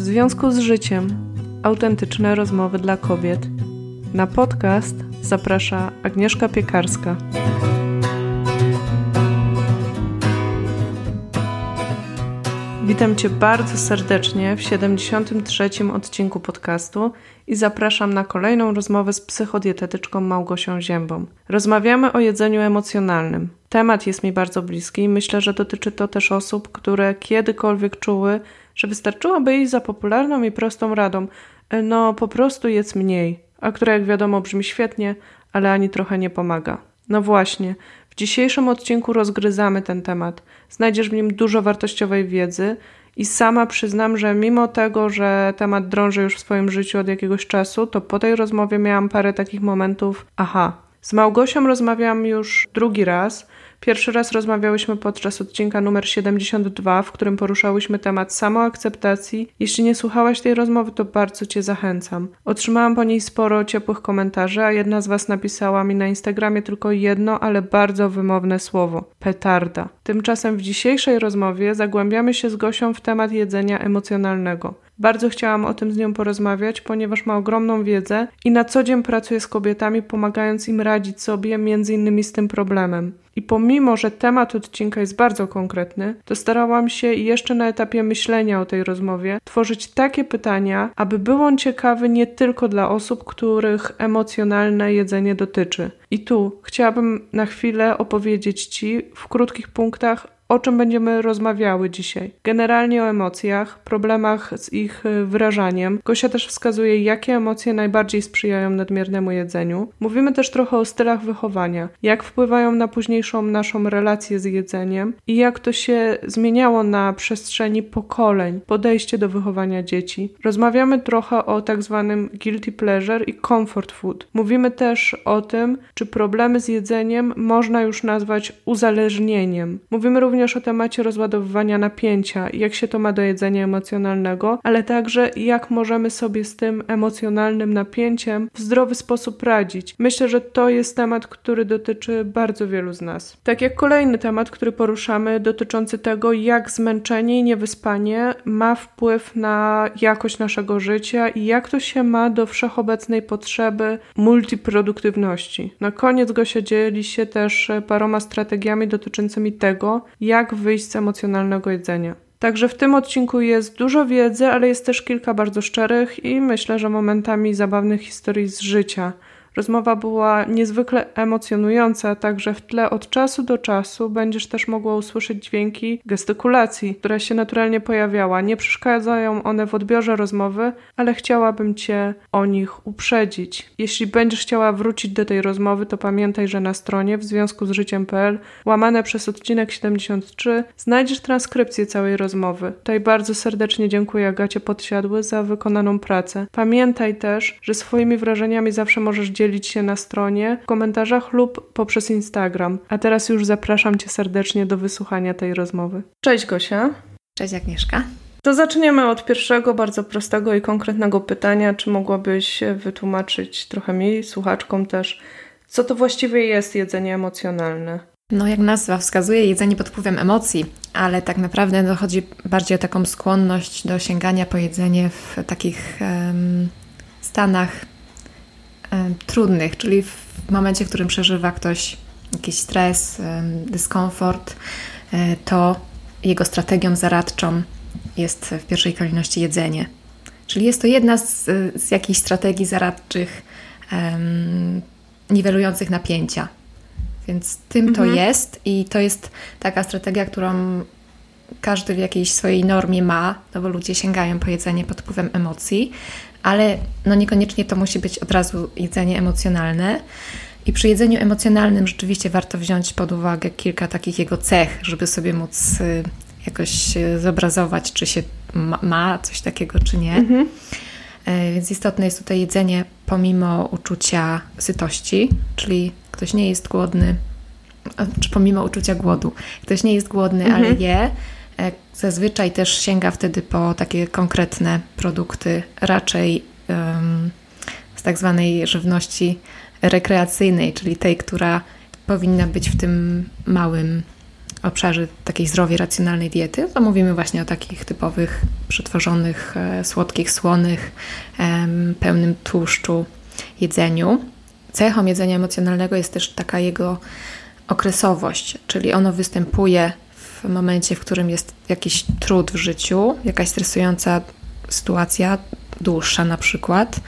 W związku z życiem autentyczne rozmowy dla kobiet. Na podcast zaprasza Agnieszka Piekarska. Witam Cię bardzo serdecznie w 73. odcinku podcastu i zapraszam na kolejną rozmowę z psychodietetyczką Małgosią Ziębą. Rozmawiamy o jedzeniu emocjonalnym. Temat jest mi bardzo bliski i myślę, że dotyczy to też osób, które kiedykolwiek czuły, że wystarczyłoby iść za popularną i prostą radą, no po prostu jedz mniej, a która jak wiadomo brzmi świetnie, ale ani trochę nie pomaga. No właśnie, w dzisiejszym odcinku rozgryzamy ten temat. Znajdziesz w nim dużo wartościowej wiedzy i sama przyznam, że mimo tego, że temat drąży już w swoim życiu od jakiegoś czasu, to po tej rozmowie miałam parę takich momentów, aha. Z Małgosią rozmawiam już drugi raz. Pierwszy raz rozmawiałyśmy podczas odcinka numer 72, w którym poruszałyśmy temat samoakceptacji. Jeśli nie słuchałaś tej rozmowy, to bardzo Cię zachęcam. Otrzymałam po niej sporo ciepłych komentarzy, a jedna z Was napisała mi na Instagramie tylko jedno, ale bardzo wymowne słowo petarda. Tymczasem w dzisiejszej rozmowie zagłębiamy się z Gosią w temat jedzenia emocjonalnego. Bardzo chciałam o tym z nią porozmawiać, ponieważ ma ogromną wiedzę i na co dzień pracuje z kobietami, pomagając im radzić sobie między innymi z tym problemem. I pomimo, że temat odcinka jest bardzo konkretny, to starałam się jeszcze na etapie myślenia o tej rozmowie tworzyć takie pytania, aby był on ciekawy nie tylko dla osób, których emocjonalne jedzenie dotyczy. I tu chciałabym na chwilę opowiedzieć Ci w krótkich punktach o czym będziemy rozmawiały dzisiaj. Generalnie o emocjach, problemach z ich y, wyrażaniem. Gosia też wskazuje, jakie emocje najbardziej sprzyjają nadmiernemu jedzeniu. Mówimy też trochę o stylach wychowania, jak wpływają na późniejszą naszą relację z jedzeniem i jak to się zmieniało na przestrzeni pokoleń, podejście do wychowania dzieci. Rozmawiamy trochę o tak zwanym guilty pleasure i comfort food. Mówimy też o tym, czy problemy z jedzeniem można już nazwać uzależnieniem. Mówimy również również o temacie rozładowywania napięcia, jak się to ma do jedzenia emocjonalnego, ale także jak możemy sobie z tym emocjonalnym napięciem w zdrowy sposób radzić. Myślę, że to jest temat, który dotyczy bardzo wielu z nas. Tak jak kolejny temat, który poruszamy, dotyczący tego, jak zmęczenie i niewyspanie ma wpływ na jakość naszego życia i jak to się ma do wszechobecnej potrzeby multiproduktywności. Na koniec go się dzieli się też paroma strategiami dotyczącymi tego, jak wyjść z emocjonalnego jedzenia. Także w tym odcinku jest dużo wiedzy, ale jest też kilka bardzo szczerych i myślę, że momentami zabawnych historii z życia. Rozmowa była niezwykle emocjonująca, także w tle od czasu do czasu będziesz też mogła usłyszeć dźwięki gestykulacji, która się naturalnie pojawiała. Nie przeszkadzają one w odbiorze rozmowy, ale chciałabym Cię o nich uprzedzić. Jeśli będziesz chciała wrócić do tej rozmowy, to pamiętaj, że na stronie w związku z życiem.pl łamane przez odcinek 73 znajdziesz transkrypcję całej rozmowy. Tutaj bardzo serdecznie dziękuję Agacie Podsiadły za wykonaną pracę. Pamiętaj też, że swoimi wrażeniami zawsze możesz dzielić się na stronie, w komentarzach lub poprzez Instagram. A teraz już zapraszam Cię serdecznie do wysłuchania tej rozmowy. Cześć Gosia. Cześć Agnieszka. To zaczniemy od pierwszego, bardzo prostego i konkretnego pytania. Czy mogłabyś wytłumaczyć trochę mi, słuchaczkom też, co to właściwie jest jedzenie emocjonalne? No, jak nazwa wskazuje, jedzenie pod wpływem emocji, ale tak naprawdę no, chodzi bardziej o taką skłonność do sięgania po jedzenie w takich um, stanach trudnych, czyli w momencie, w którym przeżywa ktoś jakiś stres, dyskomfort, e, to jego strategią zaradczą jest w pierwszej kolejności jedzenie. Czyli jest to jedna z, z jakichś strategii zaradczych um, niwelujących napięcia. Więc tym mhm. to jest i to jest taka strategia, którą każdy w jakiejś swojej normie ma, no bo ludzie sięgają po jedzenie pod wpływem emocji, ale no niekoniecznie to musi być od razu jedzenie emocjonalne. I przy jedzeniu emocjonalnym rzeczywiście warto wziąć pod uwagę kilka takich jego cech, żeby sobie móc y, jakoś zobrazować, czy się ma, ma coś takiego, czy nie. Mhm. E, więc istotne jest tutaj jedzenie pomimo uczucia sytości, czyli ktoś nie jest głodny, czy pomimo uczucia głodu. Ktoś nie jest głodny, mhm. ale je, zazwyczaj też sięga wtedy po takie konkretne produkty, raczej um, z tak zwanej żywności rekreacyjnej, czyli tej, która powinna być w tym małym obszarze takiej zdrowej, racjonalnej diety, to mówimy właśnie o takich typowych przetworzonych, e, słodkich, słonych, pełnym tłuszczu jedzeniu. Cechą jedzenia emocjonalnego jest też taka jego okresowość, czyli ono występuje w momencie, w którym jest jakiś trud w życiu, jakaś stresująca sytuacja, dłuższa na przykład,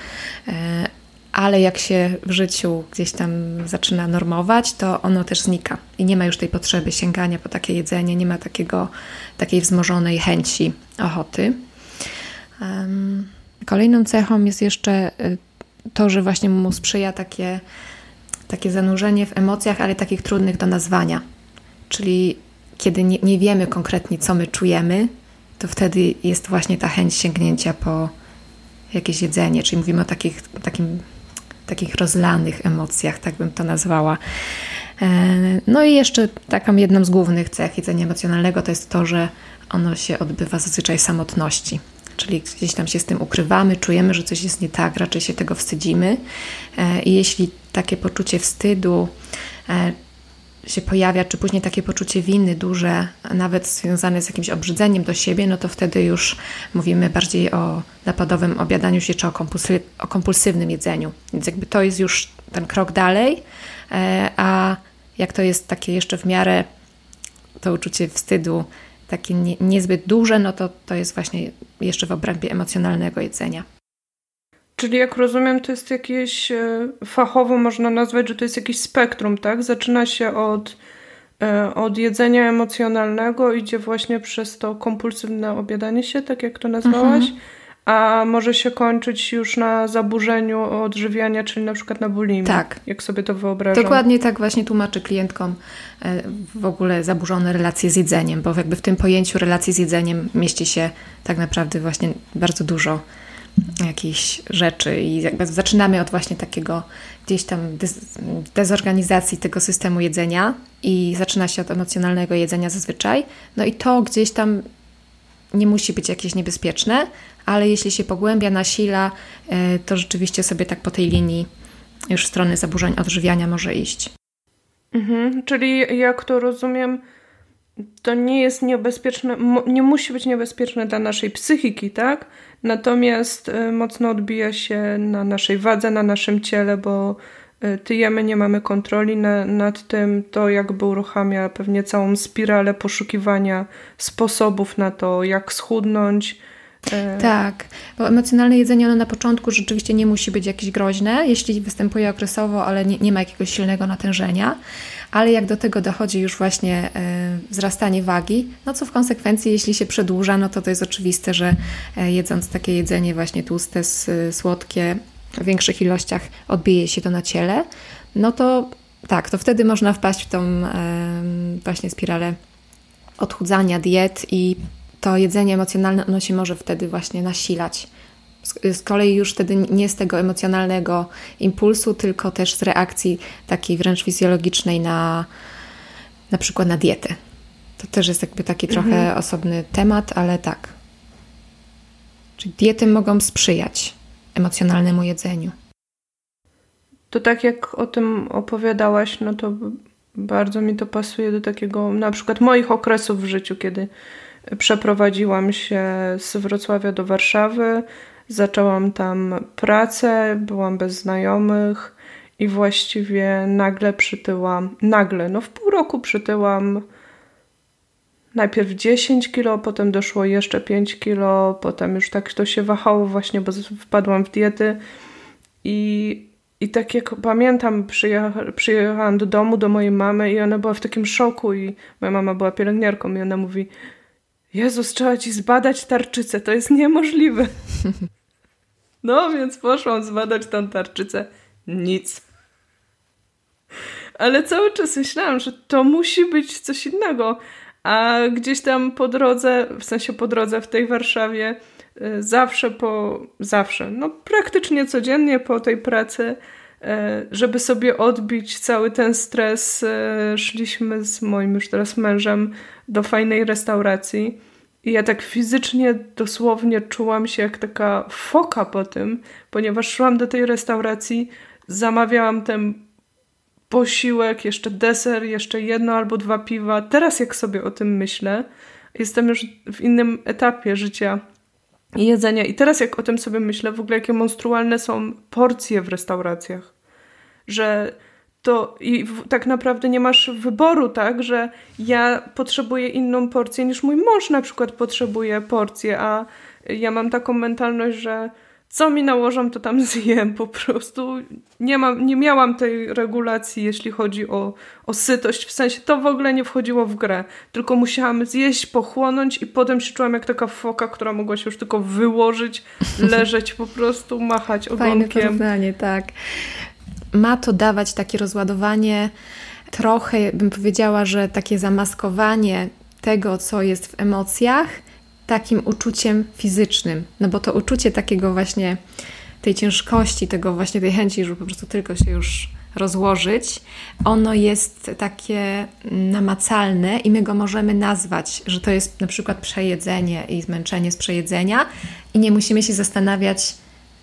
e, ale jak się w życiu gdzieś tam zaczyna normować, to ono też znika i nie ma już tej potrzeby sięgania po takie jedzenie, nie ma takiego, takiej wzmożonej chęci, ochoty. Kolejną cechą jest jeszcze y, to, że właśnie mu sprzyja takie, takie zanurzenie w emocjach, ale takich trudnych do nazwania. Czyli kiedy nie, nie wiemy konkretnie, co my czujemy, to wtedy jest właśnie ta chęć sięgnięcia po jakieś jedzenie, czyli mówimy o takich, takim takich rozlanych emocjach, tak bym to nazwała. E, no i jeszcze taką jedną z głównych cech jedzenia emocjonalnego to jest to, że ono się odbywa zazwyczaj samotności. Czyli gdzieś tam się z tym ukrywamy, czujemy, że coś jest nie tak, raczej się tego wstydzimy. E, I jeśli takie poczucie wstydu e, się pojawia, czy później takie poczucie winy duże, nawet związane z jakimś obrzydzeniem do siebie, no to wtedy już mówimy bardziej o napadowym obiadaniu się, czy o, kompulsy, o kompulsywnym jedzeniu. Więc jakby to jest już ten krok dalej, e, a jak to jest takie jeszcze w miarę to uczucie wstydu takie nie, niezbyt duże, no to to jest właśnie jeszcze w obrębie emocjonalnego jedzenia. Czyli jak rozumiem, to jest jakieś e, fachowo można nazwać, że to jest jakiś spektrum, tak? Zaczyna się od, e, od jedzenia emocjonalnego, idzie właśnie przez to kompulsywne obiadanie się, tak jak to nazwałaś, mhm. a może się kończyć już na zaburzeniu odżywiania, czyli na przykład na bulimii. Tak. Jak sobie to wyobrażam. Dokładnie tak właśnie tłumaczę klientkom e, w ogóle zaburzone relacje z jedzeniem, bo jakby w tym pojęciu relacji z jedzeniem mieści się tak naprawdę właśnie bardzo dużo jakichś rzeczy i jakby zaczynamy od właśnie takiego gdzieś tam dezorganizacji tego systemu jedzenia i zaczyna się od emocjonalnego jedzenia zazwyczaj. No i to gdzieś tam nie musi być jakieś niebezpieczne, ale jeśli się pogłębia, nasila, e, to rzeczywiście sobie tak po tej linii już w stronę zaburzeń odżywiania może iść. Mhm, czyli jak to rozumiem, to nie jest niebezpieczne, nie musi być niebezpieczne dla naszej psychiki, tak? Natomiast y, mocno odbija się na naszej wadze, na naszym ciele, bo y, tyjemy, nie mamy kontroli na, nad tym. To jakby uruchamia pewnie całą spiralę poszukiwania sposobów na to, jak schudnąć, y, tak, bo emocjonalne jedzenie ono na początku rzeczywiście nie musi być jakieś groźne, jeśli występuje okresowo, ale nie, nie ma jakiegoś silnego natężenia ale jak do tego dochodzi już właśnie e, wzrastanie wagi, no co w konsekwencji, jeśli się przedłuża, no to to jest oczywiste, że e, jedząc takie jedzenie właśnie tłuste, słodkie, w większych ilościach odbije się to na ciele, no to tak, to wtedy można wpaść w tą właśnie spiralę odchudzania, diet i to jedzenie emocjonalne, ono się może wtedy właśnie nasilać. Z kolei już wtedy nie z tego emocjonalnego impulsu, tylko też z reakcji takiej wręcz fizjologicznej na na przykład na dietę. To też jest jakby taki mhm. trochę osobny temat, ale tak. Czyli diety mogą sprzyjać emocjonalnemu jedzeniu. To tak jak o tym opowiadałaś, no to bardzo mi to pasuje do takiego na przykład moich okresów w życiu, kiedy przeprowadziłam się z Wrocławia do Warszawy, Zaczęłam tam pracę, byłam bez znajomych i właściwie nagle przytyłam, nagle, no w pół roku przytyłam najpierw 10 kilo, potem doszło jeszcze 5 kilo, potem już tak to się wahało właśnie, bo wpadłam w diety i, i tak jak pamiętam, przyjecha, przyjechałam do domu, do mojej mamy i ona była w takim szoku i moja mama była pielęgniarką i ona mówi Jezus, trzeba ci zbadać tarczycę, to jest niemożliwe. No więc poszłam zbadać tą tarczycę. Nic. Ale cały czas myślałam, że to musi być coś innego. A gdzieś tam po drodze, w sensie po drodze w tej Warszawie, y, zawsze po, zawsze, no praktycznie codziennie po tej pracy, y, żeby sobie odbić cały ten stres, y, szliśmy z moim już teraz mężem do fajnej restauracji i ja tak fizycznie, dosłownie czułam się jak taka foka po tym, ponieważ szłam do tej restauracji, zamawiałam ten posiłek, jeszcze deser, jeszcze jedno albo dwa piwa. Teraz jak sobie o tym myślę, jestem już w innym etapie życia i jedzenia. I teraz jak o tym sobie myślę, w ogóle jakie monstrualne są porcje w restauracjach. Że to i w, tak naprawdę nie masz wyboru, tak, że ja potrzebuję inną porcję niż mój mąż na przykład potrzebuje porcję, a ja mam taką mentalność, że co mi nałożą, to tam zjem po prostu. Nie, mam, nie miałam tej regulacji, jeśli chodzi o, o sytość, w sensie to w ogóle nie wchodziło w grę, tylko musiałam zjeść, pochłonąć i potem się czułam jak taka foka, która mogła się już tylko wyłożyć, leżeć po prostu, machać ogonkiem. Fajne porównanie, tak. Ma to dawać takie rozładowanie, trochę bym powiedziała, że takie zamaskowanie tego, co jest w emocjach, takim uczuciem fizycznym. No bo to uczucie takiego właśnie tej ciężkości, tego właśnie tej chęci, żeby po prostu tylko się już rozłożyć, ono jest takie namacalne i my go możemy nazwać, że to jest na przykład przejedzenie i zmęczenie z przejedzenia i nie musimy się zastanawiać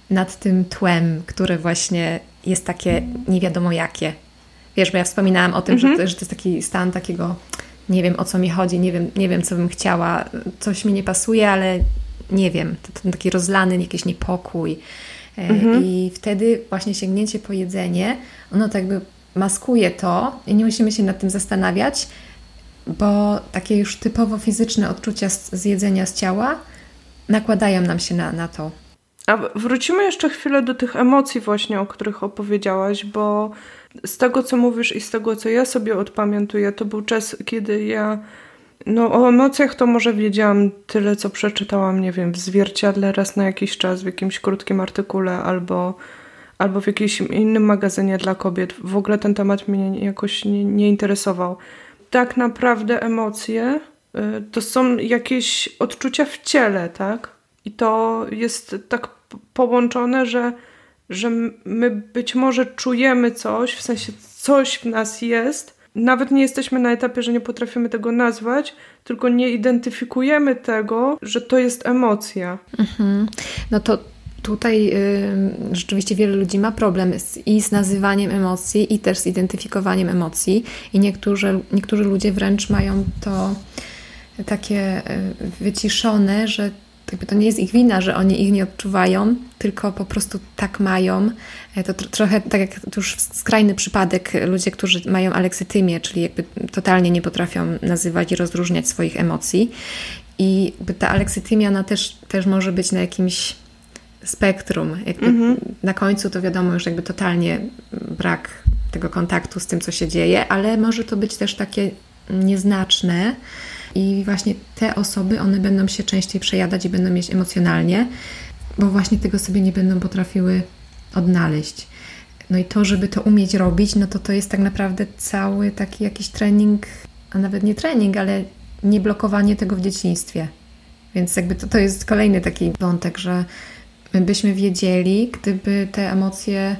nad tym tłem, które właśnie jest takie nie wiadomo jakie. Wiesz, bo ja wspominałam o tym, mhm. że, to, że to jest taki stan takiego nie wiem o co mi chodzi, nie wiem, nie wiem co bym chciała, coś mi nie pasuje, ale nie wiem, to, ten taki rozlany jakiś niepokój. E, mhm. I wtedy właśnie sięgnięcie po jedzenie, ono tak jakby maskuje to i nie musimy się nad tym zastanawiać, bo takie już typowo fizyczne odczucia z, z jedzenia z ciała nakładają nam się na, na to. A wrócimy jeszcze chwilę do tych emocji właśnie, o których opowiedziałaś, bo z tego, co mówisz i z tego, co ja sobie odpamiętuję, to był czas, kiedy ja no o emocjach to może wiedziałam tyle, co przeczytałam, nie wiem, w zwierciadle raz na jakiś czas, w jakimś krótkim artykule albo, albo w jakimś innym magazynie dla kobiet. W ogóle ten temat mnie jakoś nie, nie interesował. Tak naprawdę emocje y, to są jakieś odczucia w ciele, tak? I to jest tak połączone, że że my być może czujemy coś, w sensie coś w nas jest, nawet nie jesteśmy na etapie, że nie potrafimy tego nazwać, tylko nie identyfikujemy tego, że to jest emocja. Mhm. No to tutaj y, rzeczywiście wiele ludzi ma problem z, i z nazywaniem emocji, i też z identyfikowaniem emocji. I niektórzy, niektórzy ludzie wręcz mają to takie y, wyciszone, że jakby to nie jest ich wina, że oni ich nie odczuwają, tylko po prostu tak mają. E, to trochę tak jak już skrajny przypadek ludzie, którzy mają aleksytymię, czyli jakby totalnie nie potrafią nazywać i rozróżniać swoich emocji. I ta aleksytymia ona też, też może być na jakimś spektrum. Mhm. Na końcu to wiadomo już jakby totalnie brak tego kontaktu z tym, co się dzieje, ale może to być też takie nieznaczne, i właśnie te osoby, one będą się częściej przejadać i będą mieć emocjonalnie, bo właśnie tego sobie nie będą potrafiły odnaleźć. No i to, żeby to umieć robić, no to to jest tak naprawdę cały taki jakiś trening, a nawet nie trening, ale nie blokowanie tego w dzieciństwie. Więc jakby to, to jest kolejny taki wątek, że my byśmy wiedzieli, gdyby te emocje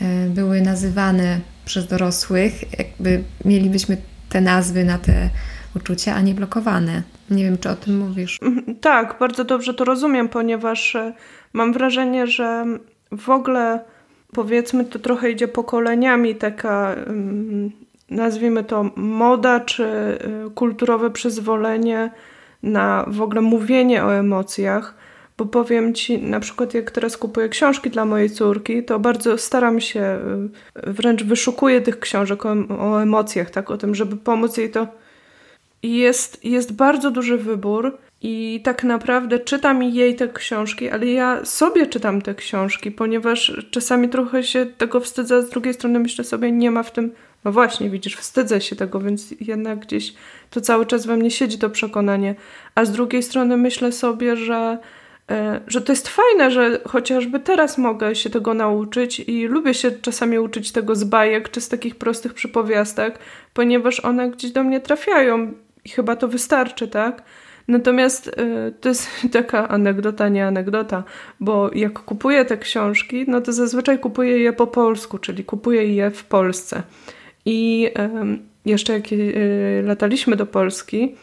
e, były nazywane przez dorosłych, jakby mielibyśmy te nazwy na te uczucia, a nie blokowane. Nie wiem, czy o tym mówisz. Mhm, tak, bardzo dobrze to rozumiem, ponieważ e, mam wrażenie, że w ogóle powiedzmy to trochę idzie pokoleniami taka nazwijmy to moda czy e, kulturowe przyzwolenie na w ogóle mówienie o emocjach. Bo powiem ci, na przykład jak teraz kupuję książki dla mojej córki, to bardzo staram się, e, wręcz wyszukuję tych książek o, o emocjach, tak, o tym, żeby pomóc jej to jest, jest bardzo duży wybór i tak naprawdę czytam jej te książki, ale ja sobie czytam te książki, ponieważ czasami trochę się tego wstydzę, a z drugiej strony myślę sobie, nie ma w tym, no właśnie, widzisz, wstydzę się tego, więc jednak gdzieś to cały czas we mnie siedzi to przekonanie, a z drugiej strony myślę sobie, że e, że to jest fajne, że chociażby teraz mogę się tego nauczyć i lubię się czasami uczyć tego z bajek czy z takich prostych przypowiastek, ponieważ one gdzieś do mnie trafiają i chyba to wystarczy, tak? Natomiast y, to jest taka anegdota, nie anegdota, bo jak kupuję te książki, no to zazwyczaj kupuję je po polsku, czyli kupuję je w Polsce. I jeszcze jak y, lataliśmy do Polski,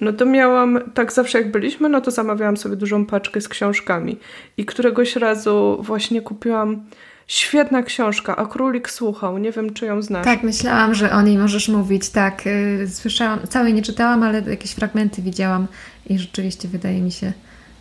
no to miałam, tak zawsze jak byliśmy, no to zamawiałam sobie dużą paczkę z książkami. I któregoś razu właśnie kupiłam Świetna książka, a królik słuchał. Nie wiem, czy ją znasz. Tak, myślałam, że o niej możesz mówić. Tak, yy, słyszałam, całej nie czytałam, ale jakieś fragmenty widziałam i rzeczywiście wydaje mi się,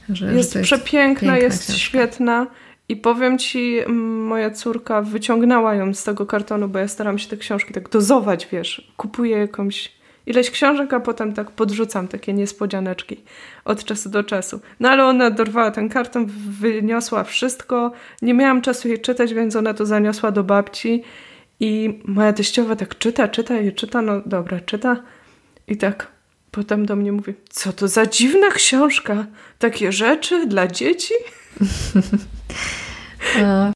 że. Jest, że jest przepiękna, jest książka. świetna. I powiem ci, moja córka wyciągnęła ją z tego kartonu, bo ja staram się te książki tak dozować, wiesz. Kupuję jakąś ileś książek, a potem tak podrzucam takie niespodzianeczki od czasu do czasu. No ale ona dorwała ten karton, wyniosła wszystko. Nie miałam czasu jej czytać, więc ona to zaniosła do babci. I moja teściowa tak czyta, czyta i czyta, no dobra, czyta. I tak potem do mnie mówi, co to za dziwna książka? Takie rzeczy dla dzieci?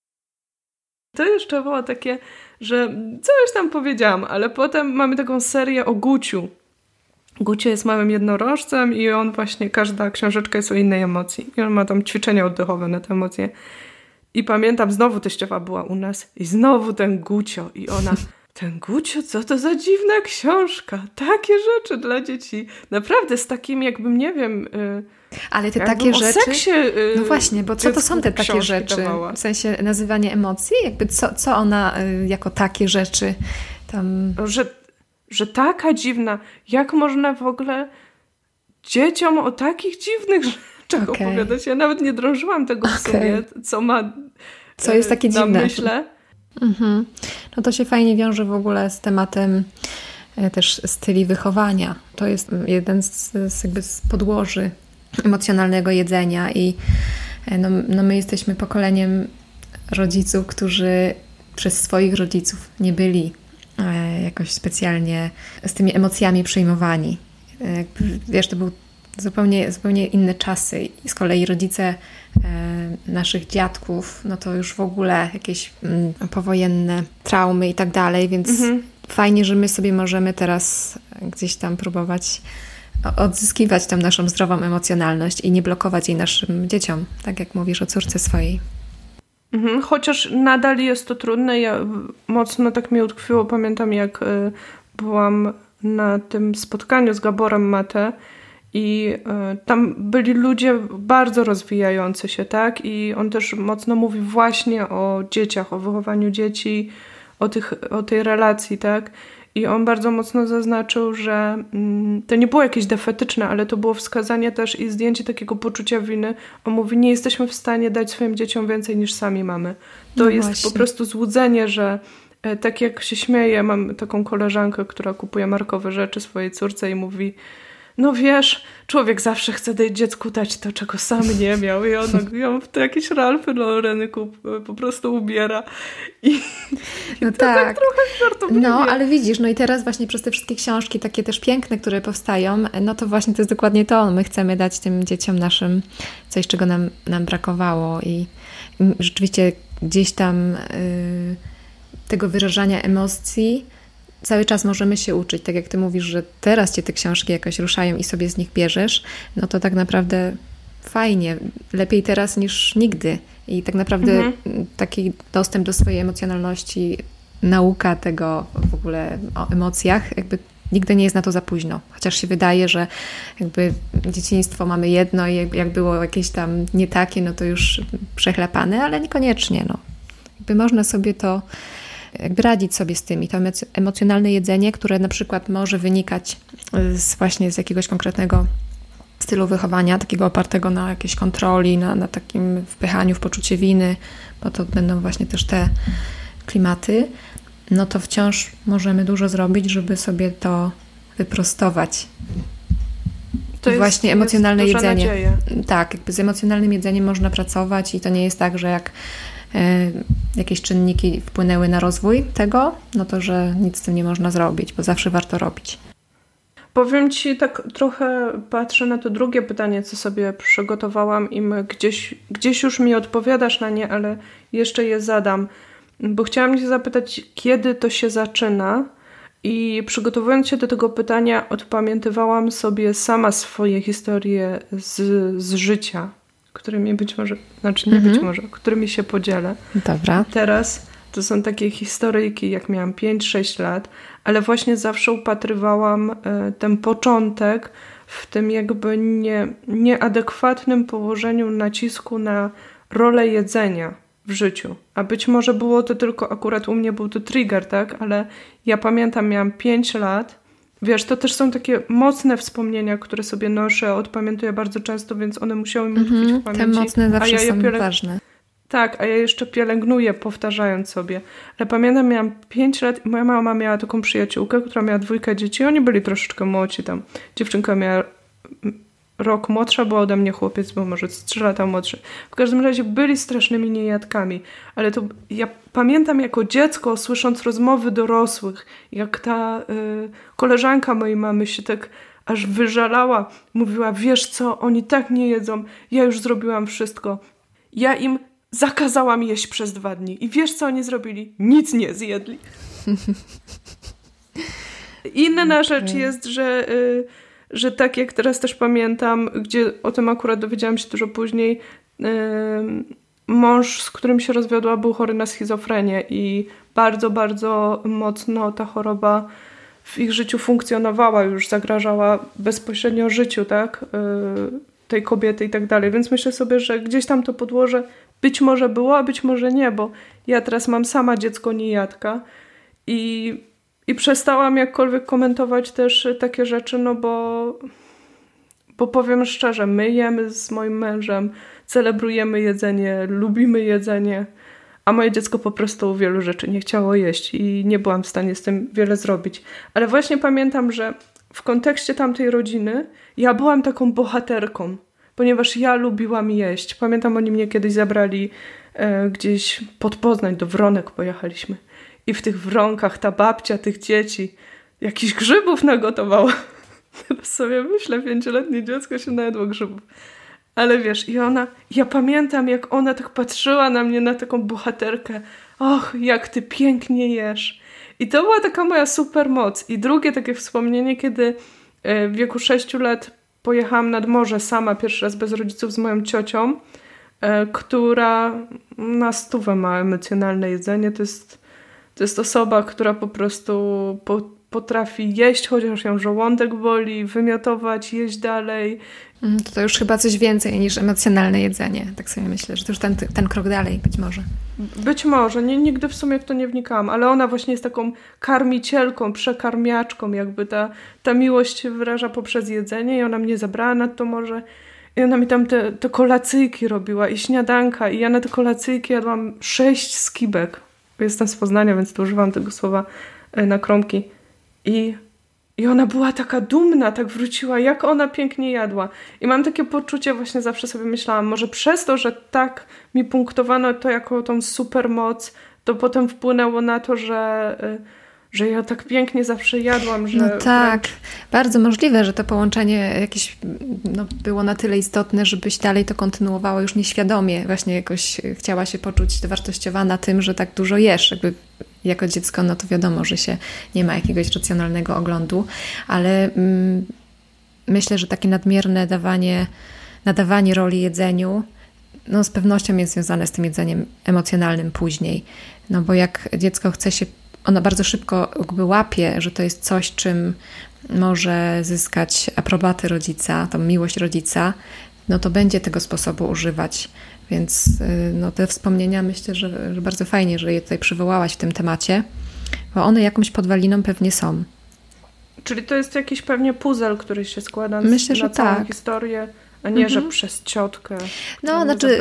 to jeszcze było takie że coś tam powiedziałam, ale potem mamy taką serię o Guciu. Gucie jest małym jednorożcem i on właśnie, każda książeczka jest o innej emocji. I on ma tam ćwiczenia oddechowe na te emocje. I pamiętam, znowu teściowa była u nas i znowu ten Gucio i ona... Ten Gucio, co to za dziwna książka? Takie rzeczy dla dzieci. Naprawdę z takim jakbym, nie wiem... Yy, ale te takie rzeczy. Seksie, yy, no właśnie, bo co to są te takie rzeczy? Dawała. W sensie nazywanie emocji? Jakby co, co ona yy, jako takie rzeczy tam. Że, że taka dziwna. Jak można w ogóle dzieciom o takich dziwnych rzeczach okay. opowiadać? Ja nawet nie drążyłam tego w sobie, co ma. Co jest takie dziwne? Myślę. Mhm. No to się fajnie wiąże w ogóle z tematem e, też styli wychowania. To jest jeden z, z, jakby z podłoży emocjonalnego jedzenia i e, no, no my jesteśmy pokoleniem rodziców, którzy przez swoich rodziców nie byli e, jakoś specjalnie z tymi emocjami przejmowani. E, wiesz, to był zupełnie, zupełnie inne czasy. I z kolei rodzice naszych dziadków, no to już w ogóle jakieś mm, powojenne traumy i tak dalej, więc mhm. fajnie, że my sobie możemy teraz gdzieś tam próbować odzyskiwać tą naszą zdrową emocjonalność i nie blokować jej naszym dzieciom, tak jak mówisz o córce swojej. Mhm, chociaż nadal jest to trudne. Ja mocno tak mi utkwiło, pamiętam jak y, byłam na tym spotkaniu z Gaborem Mate i y, tam byli ludzie bardzo rozwijający się, tak? I on też mocno mówi właśnie o dzieciach, o wychowaniu dzieci, o, tych, o tej relacji, tak? I on bardzo mocno zaznaczył, że mm, to nie było jakieś defetyczne, ale to było wskazanie też i zdjęcie takiego poczucia winy. On mówi, nie jesteśmy w stanie dać swoim dzieciom więcej niż sami mamy. To no jest właśnie. po prostu złudzenie, że e, tak jak się śmieję, mam taką koleżankę, która kupuje markowe rzeczy swojej córce i mówi, no wiesz, człowiek zawsze chce dziecku dać to, czego sam nie miał i on ją w te jakieś Ralfy Laureny kup, po prostu ubiera. I, no i tak. tak trochę żartobliwie. No, ale widzisz, no i teraz właśnie przez te wszystkie książki takie też piękne, które powstają, no to właśnie to jest dokładnie to. My chcemy dać tym dzieciom naszym coś, czego nam, nam brakowało i rzeczywiście gdzieś tam y, tego wyrażania emocji cały czas możemy się uczyć. Tak jak ty mówisz, że teraz cię te książki jakoś ruszają i sobie z nich bierzesz, no to tak naprawdę fajnie, lepiej teraz niż nigdy. I tak naprawdę mhm. taki dostęp do swojej emocjonalności, nauka tego w ogóle o emocjach, jakby nigdy nie jest na to za późno. Chociaż się wydaje, że jakby dzieciństwo mamy jedno i jak było jakieś tam nie takie, no to już przechlepane, ale niekoniecznie. No. Jakby można sobie to jakby radzić sobie z tym. I to emocjonalne jedzenie, które na przykład może wynikać z, właśnie z jakiegoś konkretnego stylu wychowania, takiego opartego na jakiejś kontroli, na, na takim wpychaniu w poczucie winy, bo to będą właśnie też te klimaty, no to wciąż możemy dużo zrobić, żeby sobie to wyprostować. To jest, właśnie emocjonalne jedzenie. Nadzieja. Tak, jakby z emocjonalnym jedzeniem można pracować i to nie jest tak, że jak jakieś czynniki wpłynęły na rozwój tego, no to że nic z tym nie można zrobić, bo zawsze warto robić. Powiem Ci, tak trochę patrzę na to drugie pytanie, co sobie przygotowałam i gdzieś, gdzieś już mi odpowiadasz na nie, ale jeszcze je zadam. Bo chciałam Cię zapytać, kiedy to się zaczyna? I przygotowując się do tego pytania, odpamiętywałam sobie sama swoje historie z, z życia, którymi być może, znaczy nie mhm. być może, którymi się podzielę. Dobra. Teraz to są takie historyjki, jak miałam 5-6 lat, ale właśnie zawsze upatrywałam e, ten początek w tym jakby nie, nieadekwatnym położeniu nacisku na rolę jedzenia w życiu. A być może było to tylko akurat u mnie był to trigger, tak? Ale ja pamiętam, miałam 5 lat. Wiesz, to też są takie mocne wspomnienia, które sobie noszę, odpamiętuję bardzo często, więc one musiały mi utkwić mm -hmm, w pamięci. Te mocne zawsze ja są pielęg... ważne. Tak, a ja jeszcze pielęgnuję, powtarzając sobie. Ale pamiętam, miałam 5 lat i moja mama miała taką przyjaciółkę, która miała dwójkę dzieci. Oni byli troszeczkę młodzi tam. Dziewczynka miała rok młodsza była ode mnie chłopiec, bo może 3 lata młodszy. W każdym razie byli strasznymi niejadkami, ale to ja pamiętam jako dziecko, słysząc rozmowy dorosłych, jak ta y, koleżanka mojej mamy się tak aż wyżalała, mówiła, wiesz co, oni tak nie jedzą, ja już zrobiłam wszystko. Ja im zakazałam jeść przez dwa dni. I wiesz co oni zrobili? Nic nie zjedli. Inna okay. rzecz jest, że... Y, że tak jak teraz też pamiętam, gdzie o tym akurat dowiedziałam się dużo później, mąż, z którym się rozwiodła, był chory na schizofrenię i bardzo, bardzo mocno ta choroba w ich życiu funkcjonowała, już zagrażała bezpośrednio życiu, tak? Yy, tej kobiety i tak dalej. Więc myślę sobie, że gdzieś tam to podłoże być może było, a być może nie, bo ja teraz mam sama dziecko niejadka i i przestałam jakkolwiek komentować też takie rzeczy, no bo, bo powiem szczerze, my jemy z moim mężem, celebrujemy jedzenie, lubimy jedzenie, a moje dziecko po prostu wielu rzeczy nie chciało jeść i nie byłam w stanie z tym wiele zrobić. Ale właśnie pamiętam, że w kontekście tamtej rodziny ja byłam taką bohaterką, ponieważ ja lubiłam jeść. Pamiętam, oni mnie kiedyś zabrali e, gdzieś pod Poznań, do Wronek pojechaliśmy i w tych wronkach ta babcia tych dzieci jakichś grzybów nagotowała. Teraz sobie myślę, pięcioletnie dziecko się najadło grzybów. Ale wiesz, i ona, ja pamiętam, jak ona tak patrzyła na mnie, na taką bohaterkę. Och, jak ty pięknie jesz. I to była taka moja super moc. I drugie takie wspomnienie, kiedy e, w wieku 6 lat pojechałam nad morze sama, pierwszy raz bez rodziców z moją ciocią, e, która na stówę ma emocjonalne jedzenie. To jest to jest osoba, która po prostu po, potrafi jeść, chociaż ją żołądek boli, wymiotować, jeść dalej. Mm, to, to już chyba coś więcej niż emocjonalne jedzenie. Tak sobie myślę, że to już ten, ten krok dalej być może. Być może. Nie, nigdy w sumie w to nie wnikałam, ale ona właśnie jest taką karmicielką, przekarmiaczką. Jakby ta, ta miłość wyraża poprzez jedzenie i ona mnie zabrała na to może. I ona mi tam te, te kolacyjki robiła i śniadanka i ja na te kolacyjki jadłam sześć skibek jestem z Poznania, więc tu używam tego słowa e, na kromki. I, I ona była taka dumna, tak wróciła, jak ona pięknie jadła. I mam takie poczucie, właśnie zawsze sobie myślałam, może przez to, że tak mi punktowano to jako tą supermoc, to potem wpłynęło na to, że e, że ja tak pięknie zawsze jadłam, że... No tak, wręcz... bardzo możliwe, że to połączenie jakieś no, było na tyle istotne, żebyś dalej to kontynuowała już nieświadomie. Właśnie jakoś chciała się poczuć dowartościowana tym, że tak dużo jesz. Jakby jako dziecko, no to wiadomo, że się nie ma jakiegoś racjonalnego oglądu, ale mm, myślę, że takie nadmierne dawanie, nadawanie roli jedzeniu no, z pewnością jest związane z tym jedzeniem emocjonalnym później. No bo jak dziecko chce się ona bardzo szybko jakby łapie, że to jest coś, czym może zyskać aprobatę rodzica, tą miłość rodzica, no to będzie tego sposobu używać. Więc y, no, te wspomnienia myślę, że, że bardzo fajnie, że je tutaj przywołałaś w tym temacie, bo one jakąś podwaliną pewnie są. Czyli to jest jakiś pewnie puzzle, który się składa Myślę, na że całą tak. historię a nie, mhm. że przez ciotkę. No, znaczy,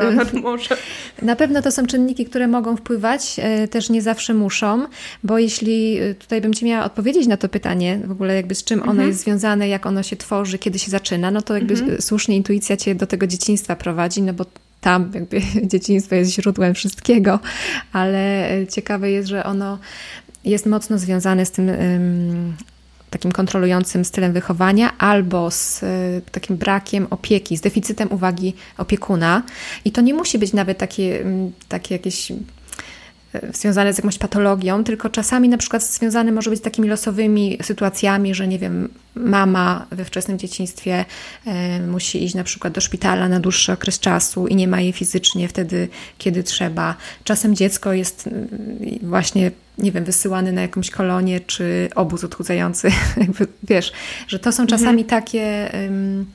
na pewno to są czynniki, które mogą wpływać, e, też nie zawsze muszą, bo jeśli e, tutaj bym Ci miała odpowiedzieć na to pytanie, w ogóle jakby z czym ono mhm. jest związane, jak ono się tworzy, kiedy się zaczyna, no to jakby mhm. słusznie intuicja Cię do tego dzieciństwa prowadzi, no bo tam jakby dzieciństwo jest źródłem wszystkiego, ale e, ciekawe jest, że ono jest mocno związane z tym takim kontrolującym stylem wychowania albo z e, takim brakiem opieki, z deficytem uwagi opiekuna. I to nie musi być nawet takie, mm, takie jakieś związane z jakąś patologią, tylko czasami na przykład związane może być z takimi losowymi sytuacjami, że nie wiem, mama we wczesnym dzieciństwie e, musi iść na przykład do szpitala na dłuższy okres czasu i nie ma jej fizycznie wtedy, kiedy trzeba. Czasem dziecko jest mm, właśnie, nie wiem, wysyłane na jakąś kolonię czy obóz odchudzający. Jakby, wiesz, że to są czasami mhm. takie um,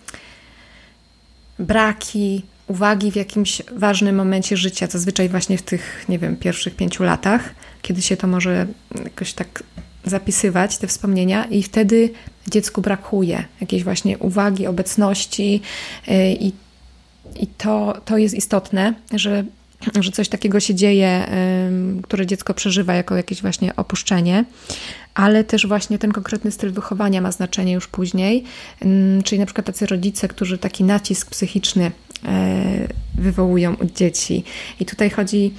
braki uwagi w jakimś ważnym momencie życia, zazwyczaj właśnie w tych, nie wiem, pierwszych pięciu latach, kiedy się to może jakoś tak zapisywać, te wspomnienia, i wtedy dziecku brakuje jakiejś właśnie uwagi, obecności y, i, i to, to jest istotne, że że coś takiego się dzieje, które dziecko przeżywa jako jakieś właśnie opuszczenie, ale też właśnie ten konkretny styl wychowania ma znaczenie już później, czyli na przykład tacy rodzice, którzy taki nacisk psychiczny wywołują u dzieci. I tutaj chodzi,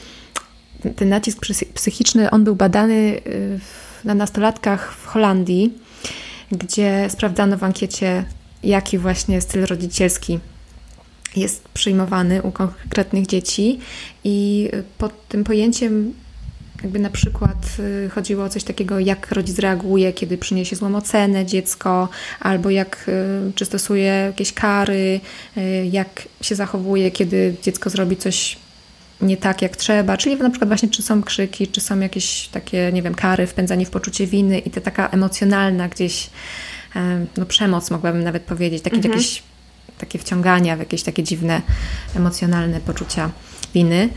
ten nacisk psychiczny, on był badany y, na nastolatkach w Holandii, gdzie sprawdzano w ankiecie, jaki właśnie styl rodzicielski jest przyjmowany u konkretnych dzieci i pod tym pojęciem jakby na przykład y, chodziło o coś takiego, jak rodzic reaguje, kiedy przyniesie złą ocenę dziecko, albo jak, y, czy stosuje jakieś kary, y, jak się zachowuje, kiedy dziecko zrobi coś nie tak, jak trzeba, czyli na przykład właśnie czy są krzyki, czy są jakieś takie, nie wiem, kary, wpędzanie w poczucie winy i to taka emocjonalna gdzieś, no przemoc mogłabym nawet powiedzieć, takie mhm. jakieś takie wciągania w jakieś takie dziwne, emocjonalne poczucia winy.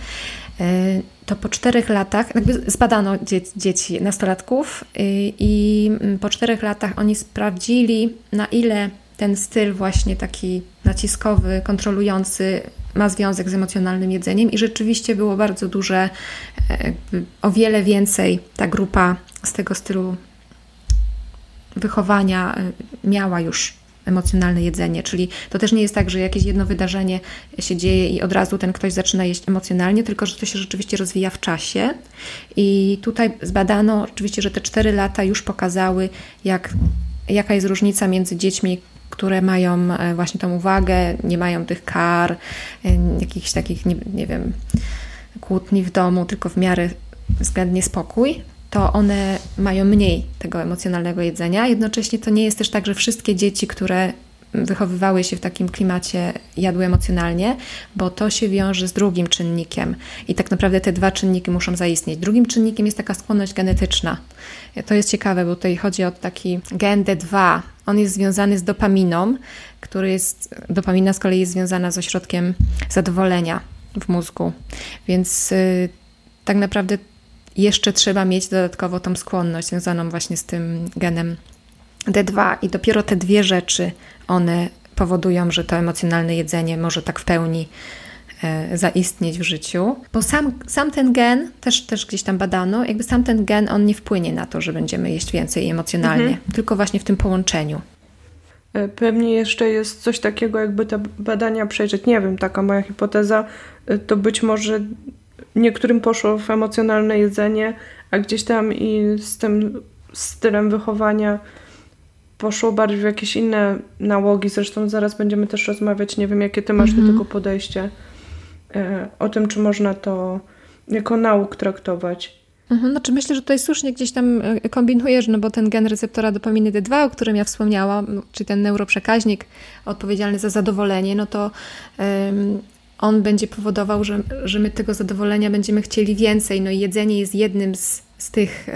To po czterech latach, zbadano dzie dzieci, nastolatków i, y, i mm, po czterech latach oni sprawdzili, na ile ten styl właśnie taki naciskowy, kontrolujący ma związek z emocjonalnym jedzeniem. I rzeczywiście było bardzo duże, e, o wiele więcej ta grupa z tego stylu wychowania e, miała już emocjonalne jedzenie, czyli to też nie jest tak, że jakieś jedno wydarzenie się dzieje i od razu ten ktoś zaczyna jeść emocjonalnie, tylko że to się rzeczywiście rozwija w czasie. I tutaj zbadano oczywiście, że te cztery lata już pokazały, jak, jaka jest różnica między dziećmi, które mają e, właśnie tą uwagę, nie mają tych kar, e, jakichś takich, nie, nie wiem, kłótni w domu, tylko w miarę względnie spokój, to one mają mniej tego emocjonalnego jedzenia. Jednocześnie to nie jest też tak, że wszystkie dzieci, które wychowywały się w takim klimacie, jadły emocjonalnie, bo to się wiąże z drugim czynnikiem. I tak naprawdę te dwa czynniki muszą zaistnieć. Drugim czynnikiem jest taka skłonność genetyczna. To jest ciekawe, bo tutaj chodzi o taki gen D2. On jest związany z dopaminą, który jest, dopamina z kolei jest związana z ośrodkiem zadowolenia w mózgu. Więc yy, tak naprawdę jeszcze trzeba mieć dodatkowo tą skłonność związaną właśnie z tym genem D2 i dopiero te dwie rzeczy, one powodują, że to emocjonalne jedzenie może tak w pełni e, zaistnieć w życiu. Bo sam, sam ten gen, też, też gdzieś tam badano, jakby sam ten gen, on nie wpłynie na to, że będziemy jeść więcej emocjonalnie, mhm. tylko właśnie w tym połączeniu. E, pewnie jeszcze jest coś takiego, jakby te badania przejrzeć. Nie wiem, taka moja hipoteza, e, to być może niektórym poszło w emocjonalne jedzenie, a gdzieś tam i z tym stylem wychowania poszło bardziej w jakieś inne nałogi. Zresztą zaraz będziemy też rozmawiać, nie wiem jakie ty masz mhm. do tego podejście, e, o tym, czy można to jako nauk traktować. Mhm, znaczy myślę, że tutaj słusznie gdzieś tam e, kombinujesz, no bo ten gen receptora dopaminy D2, o którym ja wspomniałam, czyli ten neuroprzekaźnik odpowiedzialny za zadowolenie, no to on będzie powodował, że, że my tego zadowolenia będziemy chcieli więcej. No i jedzenie jest jednym z, z tych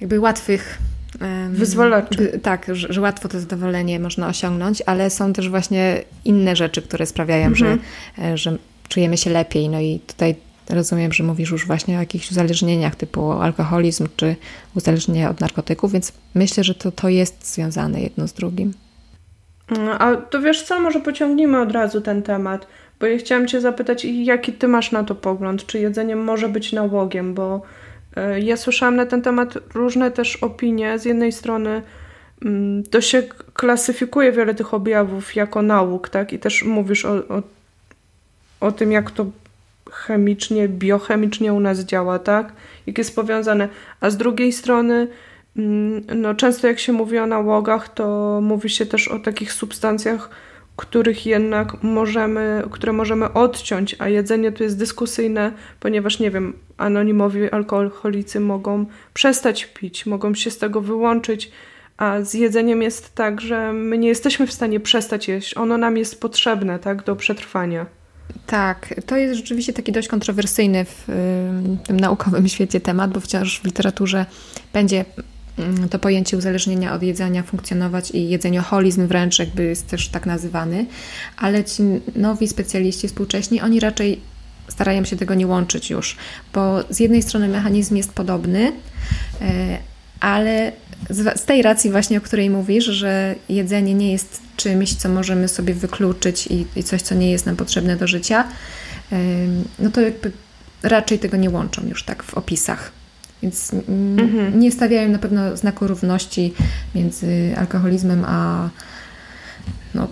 jakby łatwych Wyzwalaczy. Tak, że, że, łatwo to zadowolenie można osiągnąć, ale są też właśnie inne rzeczy, które sprawiają, mhm. że, że czujemy się lepiej. No i tutaj rozumiem, że mówisz już właśnie o jakichś uzależnieniach typu alkoholizm czy uzależnienie od narkotyków, więc myślę, że to, to jest związane jedno z drugim. No, a to wiesz co, może pociągnijmy od razu ten temat, bo ja chciałam Cię zapytać, jaki Ty masz na to pogląd? Czy jedzenie może być nałogiem? Bo e, ja słyszałam na ten temat różne też opinie. Z jednej strony mm, to się klasyfikuje wiele tych objawów jako nauk, tak? I też mówisz o, o, o tym, jak to chemicznie, biochemicznie u nas działa, tak? Jak jest powiązane. A z drugiej strony no, często jak się mówi o nałogach, to mówi się też o takich substancjach, których jednak możemy, które możemy odciąć, a jedzenie tu jest dyskusyjne, ponieważ nie wiem, anonimowi alkoholicy mogą przestać pić, mogą się z tego wyłączyć, a z jedzeniem jest tak, że my nie jesteśmy w stanie przestać jeść. Ono nam jest potrzebne, tak, do przetrwania. Tak, to jest rzeczywiście taki dość kontrowersyjny w, w tym naukowym świecie temat, bo wciąż w literaturze będzie mm, to pojęcie uzależnienia od jedzenia funkcjonować i jedzenioholizm wręcz jakby jest też tak nazywany, ale ci nowi specjaliści współcześni, oni raczej starają się tego nie łączyć już, bo z jednej strony mechanizm jest podobny, e, ale z tej racji właśnie, o której mówisz, że jedzenie nie jest czymś, co możemy sobie wykluczyć i, i coś, co nie jest nam potrzebne do życia, no to jakby raczej tego nie łączą już tak w opisach. Więc mhm. nie stawiają na pewno znaku równości między alkoholizmem a no,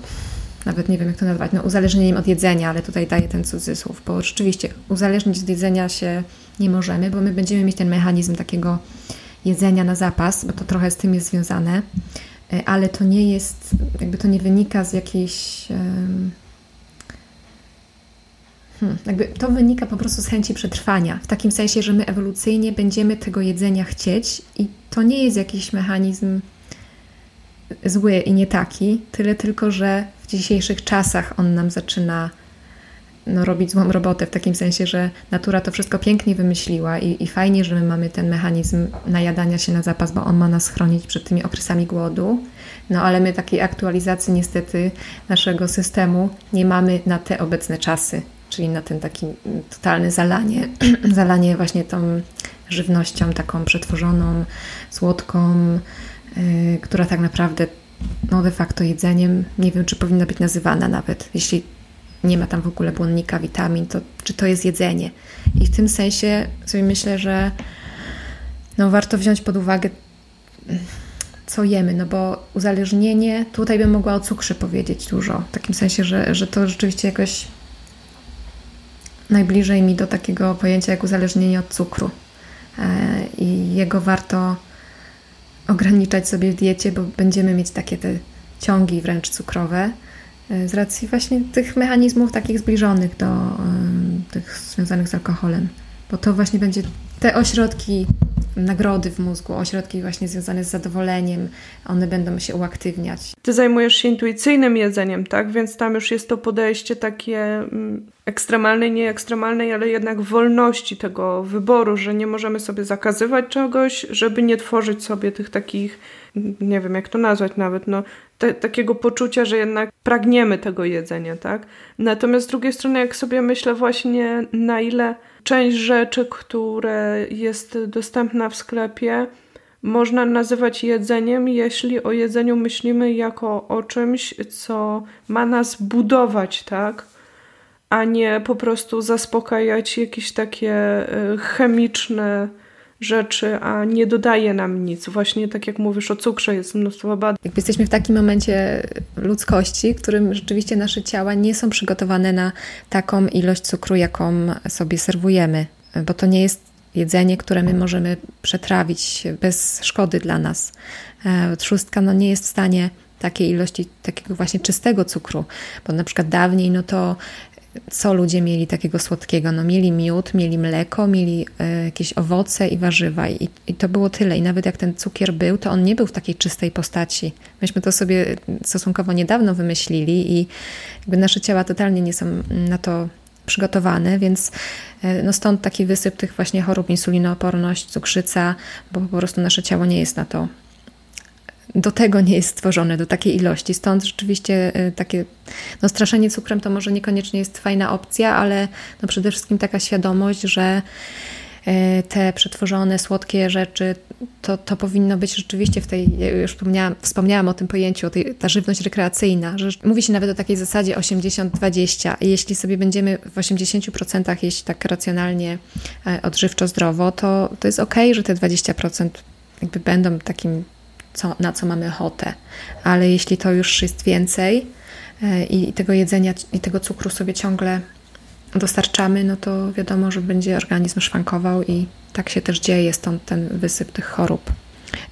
nawet nie wiem jak to nazwać, no, uzależnieniem od jedzenia, ale tutaj daję ten cudzysłów, bo rzeczywiście uzależnić od jedzenia się nie możemy, bo my będziemy mieć ten mechanizm takiego jedzenia na zapas, bo to trochę z tym jest związane, e, ale to nie jest, jakby to nie wynika z jakiejś. Hmm, jakby to wynika po prostu z chęci przetrwania, w takim sensie, że my ewolucyjnie będziemy tego jedzenia chcieć i to nie jest jakiś mechanizm zły i nie taki, tyle tylko, że w dzisiejszych czasach on nam zaczyna no, robić złą robotę, w takim sensie, że natura to wszystko pięknie wymyśliła i, i fajnie, że my mamy ten mechanizm najadania się na zapas, bo on ma nas chronić przed tymi okresami głodu. No ale my takiej aktualizacji niestety naszego systemu nie mamy na te obecne czasy, czyli na ten taki totalny zalanie, zalanie właśnie tą żywnością taką przetworzoną, słodką, yy, która tak naprawdę no de facto jedzeniem, nie wiem czy powinna być nazywana nawet, jeśli nie ma tam w ogóle błonnika witamin, to czy to jest jedzenie? I w tym sensie sobie myślę, że no warto wziąć pod uwagę, co jemy, no bo uzależnienie, tutaj bym mogła o cukrze powiedzieć dużo, w takim sensie, że, że to rzeczywiście jakoś najbliżej mi do takiego pojęcia jak uzależnienie od cukru. E, I jego warto ograniczać sobie w diecie, bo będziemy mieć takie te ciągi wręcz cukrowe. E, z racji właśnie tych mechanizmów takich zbliżonych do tych związanych z alkoholem. Bo to właśnie będzie te ośrodki nagrody w mózgu, ośrodki właśnie związane z zadowoleniem, one będą się uaktywniać. Ty zajmujesz się intuicyjnym jedzeniem, tak? Więc tam już jest to podejście takie mm, ekstremalnej, nie ekstremalnej, ale jednak wolności tego wyboru, że nie możemy sobie zakazywać czegoś, żeby nie tworzyć sobie tych takich, nie wiem jak to nazwać nawet, no te, takiego poczucia, że jednak pragniemy tego jedzenia, tak? Natomiast z drugiej strony, jak sobie myślę właśnie na ile część rzeczy, które jest dostępna w sklepie, można nazywać jedzeniem, jeśli o jedzeniu myślimy jako o czymś, co ma nas budować, tak? A nie po prostu zaspokajać jakieś takie e, chemiczne rzeczy, a nie dodaje nam nic. Właśnie tak jak mówisz o cukrze, jest mnóstwo badań. Jakby jesteśmy w takim momencie ludzkości, w którym rzeczywiście nasze ciała nie są przygotowane na taką ilość cukru, jaką sobie serwujemy, bo to nie jest jedzenie, które my możemy przetrawić bez szkody dla nas. E, trzustka no, nie jest w stanie takiej ilości takiego właśnie czystego cukru, bo na przykład dawniej no to co ludzie mieli takiego słodkiego? No mieli miód, mieli mleko, mieli e, jakieś owoce i warzywa i, i, to było tyle. I nawet jak ten cukier był, to on nie był w takiej czystej postaci. Myśmy to sobie stosunkowo niedawno wymyślili i jakby nasze ciała totalnie nie są na to przygotowane, więc e, no stąd taki wysyp tych właśnie chorób, insulinooporność, cukrzyca, bo po prostu nasze ciało nie jest na to do tego nie jest stworzone, do takiej ilości. Stąd rzeczywiście y, takie no, straszenie cukrem to może niekoniecznie jest fajna opcja, ale no, przede wszystkim taka świadomość, że y, te przetworzone, słodkie rzeczy, to, to powinno być rzeczywiście w tej, ja już wspomniałam, wspomniałam o tym pojęciu, o tej, ta żywność rekreacyjna, że mówi się nawet o takiej zasadzie 80-20 i jeśli sobie będziemy w 80% jeść tak racjonalnie, e, odżywczo, zdrowo, to, to jest ok, że te 20% jakby będą takim co, na co mamy ochotę. Ale jeśli to już jest więcej e, i tego jedzenia i tego cukru sobie ciągle dostarczamy, no to wiadomo, że będzie organizm szwankował i tak się też dzieje, stąd ten wysyp tych chorób.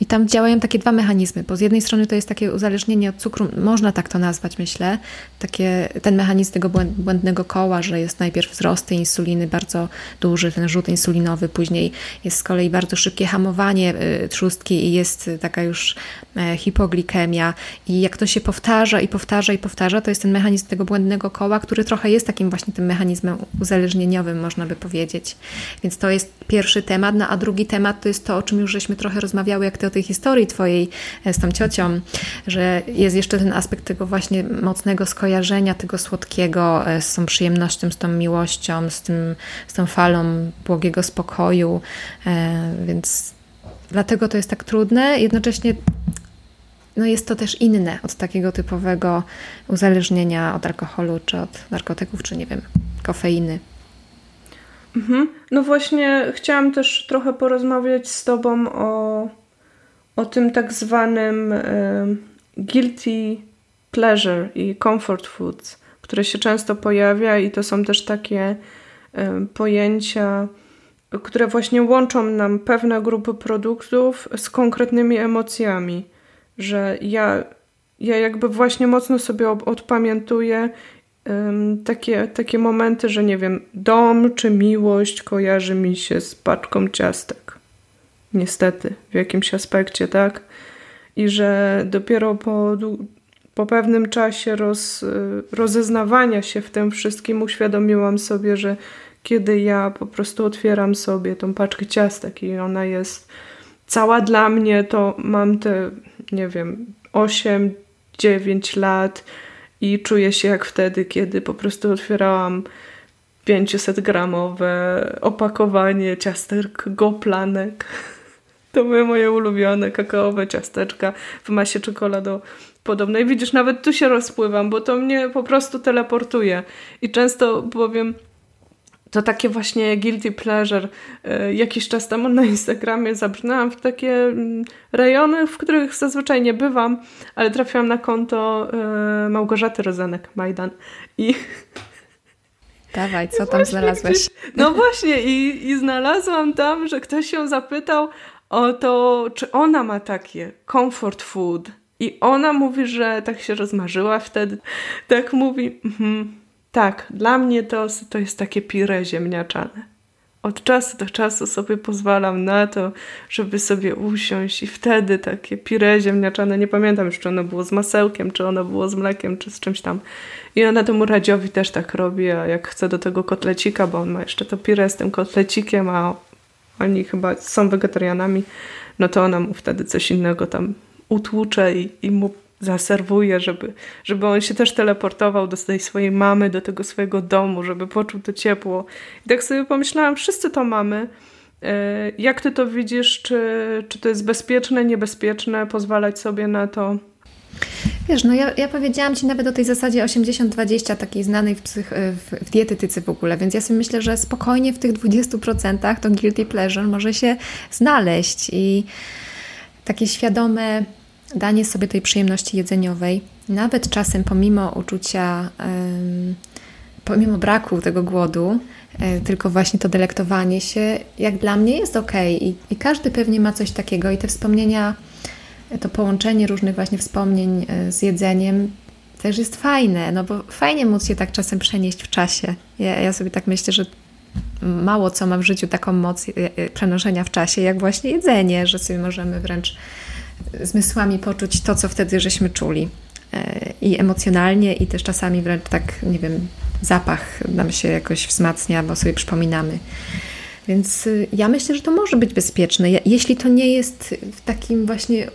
I tam działają takie dwa mechanizmy, bo z jednej strony to jest takie uzależnienie od cukru, można tak to nazwać, myślę, takie, ten mechanizm tego błędnego koła, że jest najpierw wzrost tej insuliny bardzo duży, ten rzut insulinowy, później jest z kolei bardzo szybkie hamowanie y, trzustki i jest taka już e, hipoglikemia i jak to się powtarza i powtarza i powtarza, to jest ten mechanizm tego błędnego koła, który trochę jest takim właśnie tym mechanizmem uzależnieniowym, można by powiedzieć. Więc to jest pierwszy temat, no a drugi temat to jest to, o czym już żeśmy trochę rozmawiały, ty o tej historii twojej z tą ciocią, że jest jeszcze ten aspekt tego właśnie mocnego skojarzenia, tego słodkiego z tą przyjemnością, z tą miłością, z, tym, z tą falą błogiego spokoju, więc dlatego to jest tak trudne. Jednocześnie no jest to też inne od takiego typowego uzależnienia od alkoholu, czy od narkotyków, czy nie wiem, kofeiny. Mhm. No właśnie, chciałam też trochę porozmawiać z Tobą o, o tym tak zwanym y, guilty pleasure i comfort foods, które się często pojawia, i to są też takie y, pojęcia, które właśnie łączą nam pewne grupy produktów z konkretnymi emocjami że ja, ja jakby właśnie mocno sobie odpamiętuję takie, takie momenty, że nie wiem, dom czy miłość kojarzy mi się z paczką ciastek. Niestety, w jakimś aspekcie, tak? I że dopiero po, po pewnym czasie roz, rozeznawania się w tym wszystkim uświadomiłam sobie, że kiedy ja po prostu otwieram sobie tą paczkę ciastek i ona jest cała dla mnie, to mam te nie wiem, 8, 9 lat i czuję się jak wtedy, kiedy po prostu otwierałam 500 gramowe opakowanie ciastek goplanek. To były moje ulubione kakaowe ciasteczka w masie czekolado podobnej. Widzisz, nawet tu się rozpływam, bo to mnie po prostu teleportuje. I często powiem, to takie właśnie guilty pleasure. E, jakiś czas temu na Instagramie zabrnęłam w takie mm, rejony, w których zazwyczaj nie bywam, ale trafiłam na konto e, Małgorzaty Rozenek Majdan i Dawaj, co tam znalazłeś? Gdzieś, no właśnie, i, i znalazłam tam, że ktoś się zapytał o to, czy ona ma takie comfort food. I ona mówi, że tak się rozmarzyła wtedy. Tak mówi, mhm, tak, dla mnie to, to jest takie pire ziemniaczane. Od czasu do czasu sobie pozwalam na to, żeby sobie usiąść i wtedy takie pire ziemniaczane, nie pamiętam już, czy ono było z masełkiem, czy ono było z mlekiem, czy z czymś tam. I ona temu Radziowi też tak robi, a jak chce do tego kotlecika, bo on ma jeszcze to pire z tym kotlecikiem, a oni chyba są wegetarianami, no to ona mu wtedy coś innego tam utłucze i, i mu zaserwuję, żeby, żeby on się też teleportował do tej swojej mamy, do tego swojego domu, żeby poczuł to ciepło. I tak sobie pomyślałam, wszyscy to mamy. E, jak ty to widzisz? Czy, czy to jest bezpieczne, niebezpieczne pozwalać sobie na to? Wiesz, no ja, ja powiedziałam Ci nawet o tej zasadzie 80-20, takiej znanej w, psych, w, w dietetyce w ogóle, więc ja sobie myślę, że spokojnie w tych 20% to guilty pleasure może się znaleźć i takie świadome danie sobie tej przyjemności jedzeniowej, nawet czasem pomimo uczucia, pomimo braku tego głodu, e, tylko właśnie to delektowanie się, jak dla mnie jest ok. I, I, każdy pewnie ma coś takiego, i te wspomnienia, to połączenie różnych właśnie wspomnień e, z jedzeniem też jest fajne, no bo fajnie móc się tak czasem przenieść w czasie. Ja, ja sobie tak myślę, że mało co ma w życiu taką moc e, przenoszenia w czasie, jak właśnie jedzenie, że sobie możemy wręcz zmysłami poczuć to, co wtedy żeśmy czuli. E, I emocjonalnie, i też czasami wręcz tak, nie wiem, zapach nam się jakoś wzmacnia, bo sobie przypominamy. Więc y, ja myślę, że to może być bezpieczne, jeśli to nie jest w takim właśnie y,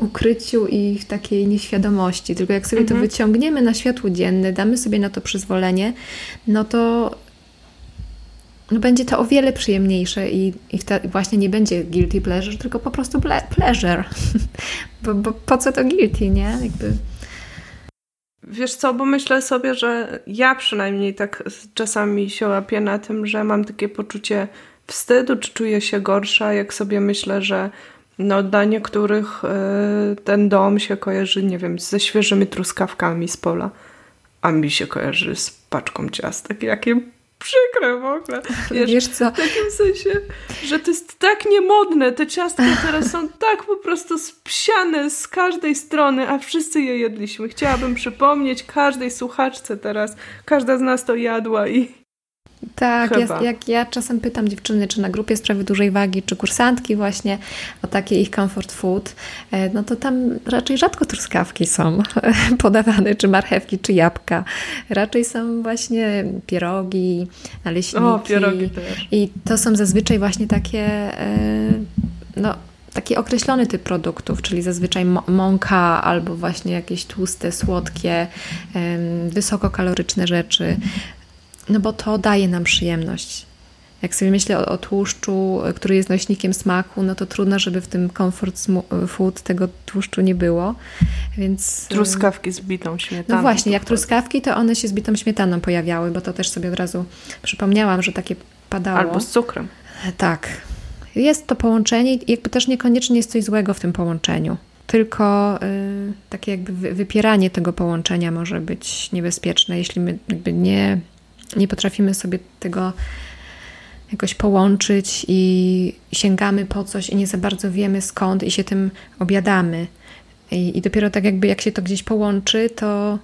ukryciu i w takiej nieświadomości, tylko jak sobie mhm. to wyciągniemy na światło dzienne, damy sobie na to przyzwolenie, no to no będzie to o wiele przyjemniejsze i, i właśnie nie będzie guilty pleasure, tylko po prostu ple pleasure. bo, bo po co to guilty, nie? Jakby... Wiesz co, bo myślę sobie, że ja przynajmniej tak czasami się łapię na tym, że mam takie poczucie wstydu, czy czuję się gorsza, jak sobie myślę, że no, dla niektórych y, ten dom się kojarzy, nie wiem, ze świeżymi truskawkami z pola, a mi się kojarzy z paczką ciastek. Jakie przykre w ogóle. Wiesz, Wiesz co? W takim sensie, że to jest tak niemodne. Te ciastka teraz są tak po prostu spsiane z każdej strony, a wszyscy je jedliśmy. Chciałabym przypomnieć każdej słuchaczce teraz. Każda z nas to jadła i tak, ja, jak ja czasem pytam dziewczyny, czy na grupie sprawy dużej wagi, czy kursantki właśnie o takie ich comfort food, e, no to tam raczej rzadko truskawki są podawane, czy marchewki, czy jabłka. Raczej są właśnie pierogi, naleśniki. O, pierogi też. I to są zazwyczaj właśnie takie, e, no taki określony typ produktów, czyli zazwyczaj mąka albo właśnie jakieś tłuste, słodkie, wysokokaloryczne rzeczy, no bo to daje nam przyjemność. Jak sobie myślę o, o, tłuszczu, który jest nośnikiem smaku, no to trudno, żeby w tym comfort food tego tłuszczu nie było. Więc, truskawki z bitą śmietaną. No właśnie, jak truskawki, to one się z bitą śmietaną pojawiały, bo to też sobie od razu przypomniałam, że takie padało. Albo z cukrem. Tak. Jest to połączenie i jakby też niekoniecznie jest coś złego w tym połączeniu. Tylko y, takie jakby wypieranie tego połączenia może być niebezpieczne, jeśli my jakby nie, nie potrafimy sobie tego jakoś połączyć i sięgamy po coś i nie za bardzo wiemy skąd i się tym obiadamy. I, i dopiero tak jakby jak się to gdzieś połączy, to